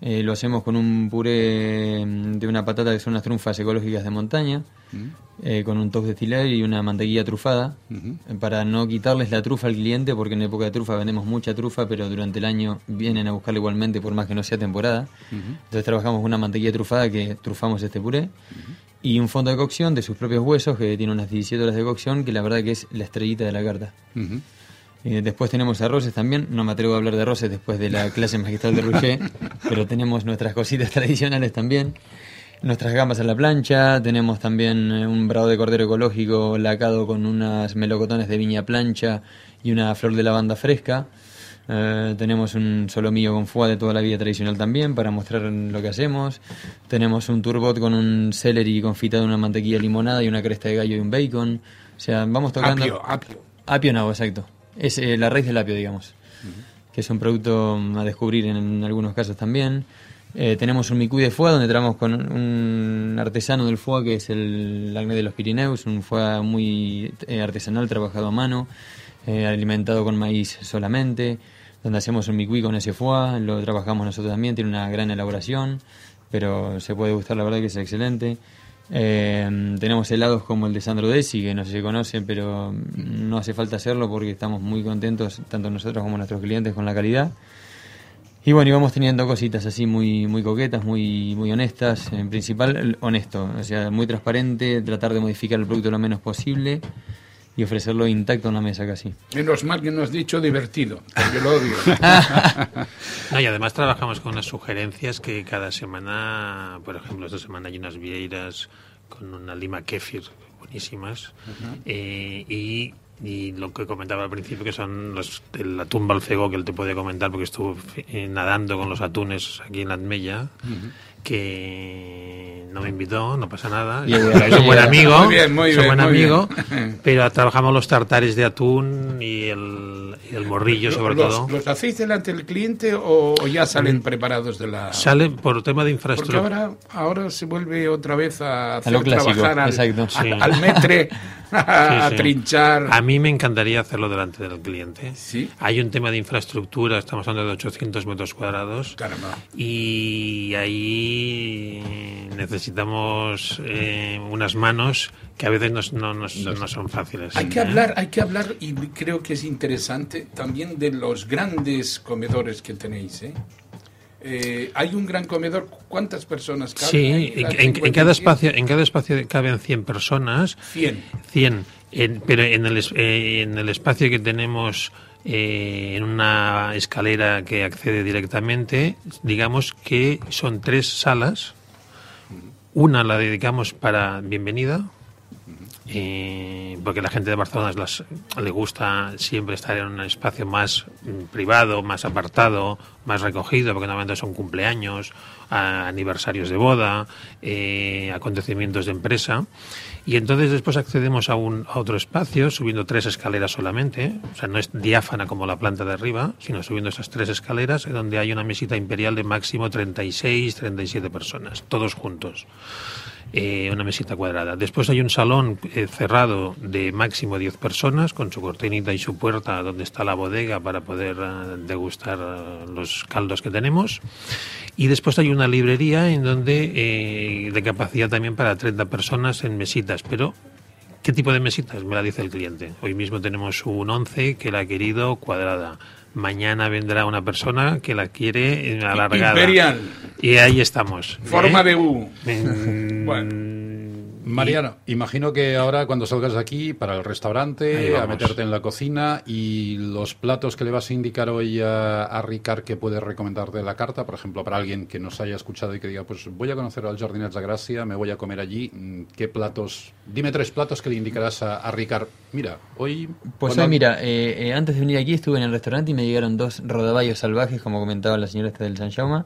Eh, lo hacemos con un puré mm, de una patata que son unas trufas ecológicas de montaña, eh, con un toque de ciler y una mantequilla trufada, eh, para no quitarles la trufa al cliente, porque en época de trufa vendemos mucha trufa, pero durante el año vienen a buscarla igualmente, por más que no sea temporada. Entonces trabajamos con una mantequilla trufada que trufamos este puré. Y un fondo de cocción de sus propios huesos, que tiene unas 17 horas de cocción, que la verdad que es la estrellita de la carta. Eh, después tenemos arroces también. No me atrevo a hablar de arroces después de la [laughs] clase magistral de Roger, pero tenemos nuestras cositas [laughs] tradicionales también. Nuestras gambas a la plancha, tenemos también eh, un brado de cordero ecológico lacado con unas melocotones de viña plancha y una flor de lavanda fresca. Eh, tenemos un solomillo con foie de toda la vida tradicional también para mostrar lo que hacemos. Tenemos un turbot con un celery confitado en una mantequilla limonada y una cresta de gallo y un bacon. O sea, vamos tocando... Apio, apio. Apio nabo, exacto. Es eh, la raíz del apio, digamos. Que es un producto a descubrir en, en algunos casos también. Eh, tenemos un micuy de foie donde trabajamos con un artesano del foie que es el Agné de los Pirineos, un foie muy eh, artesanal, trabajado a mano, alimentado con maíz solamente, donde hacemos un micuy con ese foie, lo trabajamos nosotros también, tiene una gran elaboración, pero se puede gustar, la verdad que es excelente. Eh, tenemos helados como el de Sandro Desi, que no si conocen, pero no hace falta hacerlo porque estamos muy contentos, tanto nosotros como nuestros clientes, con la calidad. Y bueno, y vamos teniendo cositas así muy, muy coquetas, muy, muy honestas. En principal, honesto, o sea, muy transparente, tratar de modificar el producto lo menos posible. Y ofrecerlo intacto en la mesa casi. Menos mal que no has dicho divertido, porque lo odio. [laughs] No, y además trabajamos con unas sugerencias que cada semana, por ejemplo, esta semana hay unas vieiras con una lima kéfir buenísimas eh, y, y lo que comentaba al principio que son los, el atún balcego que él te puede comentar porque estuvo eh, nadando con los atunes aquí en la Admella que no me invitó, no pasa nada. Es un buen amigo, Muy bien, muy es un bien, buen amigo, pero trabajamos los tartares de atún y el, y el morrillo sobre ¿Los, todo. ¿Los hacéis delante del cliente o, o ya salen preparados de la...? Sale por tema de Porque infraestructura. ahora, ahora se vuelve otra vez a hacer lo clásico, trabajar al, a- Sí. al metre, a, [laughs] Sí, sí. trinchar. A mí me encantaría hacerlo delante del cliente. Sí. Hay un tema de infraestructura, estamos hablando de 800 metros cuadrados. Caramba. Y ahí necesitamos eh, unas manos que a veces nos- no, nos- no son fáciles. Hay que ¿eh? hablar, hay que hablar y creo que es interesante también de los grandes comedores que tenéis. ¿eh? Eh, hay un gran comedor, ¿cuántas personas caben? Sí, ahí? en, ¿Las en- en 50? cada espacio, en cada espacio caben 100 personas. 100. 100. En- pero en el, en el espacio que tenemos eh, en una escalera que accede directamente, digamos que son tres salas. Una la dedicamos para bienvenida, eh, porque la gente de Barcelona las- le gusta siempre estar en un espacio más mm, privado, más apartado, más recogido, porque normalmente son cumpleaños, a- aniversarios de boda, eh, acontecimientos de empresa. Y entonces después accedemos a, un, a otro espacio, subiendo tres escaleras solamente, o sea, no es diáfana como la planta de arriba, sino subiendo esas tres escaleras, donde hay una mesita imperial de máximo 36, 37 personas, todos juntos eh, una mesita cuadrada. Después hay un salón eh, cerrado de máximo 10 personas con su cortinita y su puerta donde está la bodega para poder eh, degustar los caldos que tenemos. Y después hay una librería en donde de capacidad también para 30 personas en mesitas, pero ¿Qué tipo de mesitas? Me la dice el cliente. Hoy mismo tenemos un 11 que la ha querido cuadrada. Mañana vendrá una persona que la quiere alargada. Imperial. Y ahí estamos. Forma ¿eh? de U. Mm, Bueno. Mariano, imagino que ahora cuando salgas de aquí para el restaurante, a meterte en la cocina y los platos que le vas a indicar hoy a, a Ricard que puedes recomendar de la carta, por ejemplo, para alguien que nos haya escuchado y que diga, pues voy a conocer al Jardinets de Gracia, me voy a comer allí, mm, ¿qué platos? Dime tres platos que le indicarás a, a Ricard. Mira, hoy... Pues cuando- hoy, mira, eh, eh, antes de venir aquí estuve en el restaurante y me llegaron dos rodaballos salvajes, como comentaba la señora esta del San Jaume,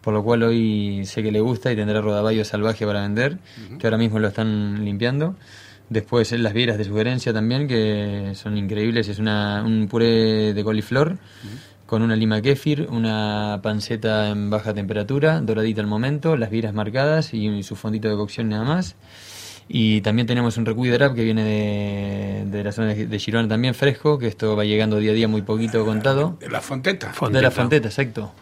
por lo cual hoy sé que le gusta y tendrá rodaballo salvaje para vender, que ahora mismo lo están limpiando. Después eh, las vieras de sugerencia también, que son increíbles, es una, un puré de coliflor con una lima kéfir, una panceta en baja temperatura, doradita al momento, las vieras marcadas y su fondito de cocción nada más. Y también tenemos un recuy de rap que viene de, de la zona de, de Girona también fresco, que esto va llegando día a día muy poquito contado. De la Fonteta. De la Fonteta, exacto.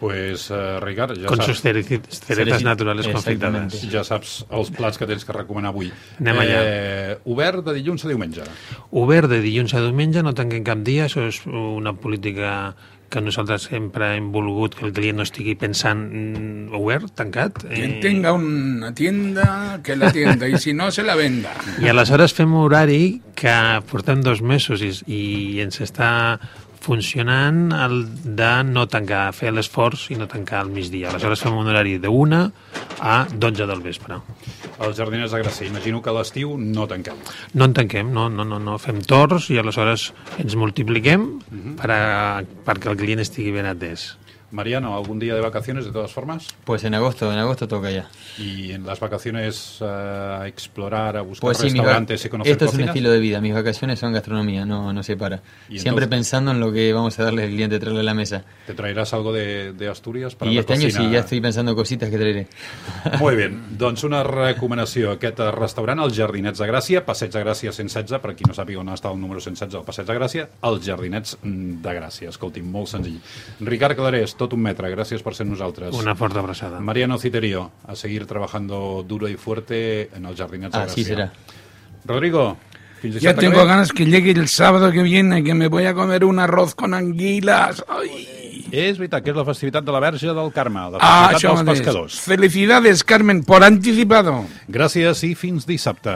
Pues, eh, Ricard, ja Con saps... sus cereci- ceretas naturales confitades. Ja saps els plats que tens que recomanar avui. Anem allà. Eh, obert de dilluns a diumenge. Obert de dilluns a diumenge, no tanquem cap dia, això és una política que nosaltres sempre hem volgut que el client no estigui pensant mm, obert, tancat. eh, Quien tenga una tienda, que la tienda, y si no, se la venda. I aleshores fem un horari que portem dos mesos i, i ens està funcionant el de no tancar, fer l'esforç i no tancar al migdia. Aleshores fem un horari de 1 a 12 del vespre. Els jardiners de Gràcia, imagino que a l'estiu no tanquem. No en tanquem, no, no, no, no. fem torns i aleshores ens multipliquem per a, perquè el client estigui ben atès. Mariano, ¿algún día de vacaciones de todas formas? Pues en agosto, en agosto toca ya. Y en las vacaciones eh, a explorar, a buscar Pues sí, restaurantes y conocer esto es un cocinas? estilo de vida. Mis vacaciones son gastronomía, no, no se para. Y Siempre entonces- pensando en lo que vamos a darle al cliente, traerle a la mesa. ¿Te traerás algo de, de Asturias para y la este año cocina? sí, ya estoy pensando cositas que traeré. Molt bé, [laughs] doncs una recomanació. Aquest restaurant, els Jardinets de Gràcia, Passeig de Gràcia 116, per qui no sàpiga on està el número 116, el Passeig de Gràcia, els Jardinets de Gràcia. Escolti'm, molt senzill. Ricard Clarés, tot un metre, gràcies per ser nosaltres. Una forta abraçada. Mariano Citerio, a seguir trabajando duro y fuerte en els Jardinets de Gràcia. Así será. Rodrigo, fins Ya tengo que ganas que llegue el sábado que viene, que me voy a comer un arroz con anguilas. Ay. És veritat que és la festivitat de la Verge del Carme, la Ah, festivitat això dels pescadors. Felicidades, Carmen, por anticipado. Gràcies i fins dissabte.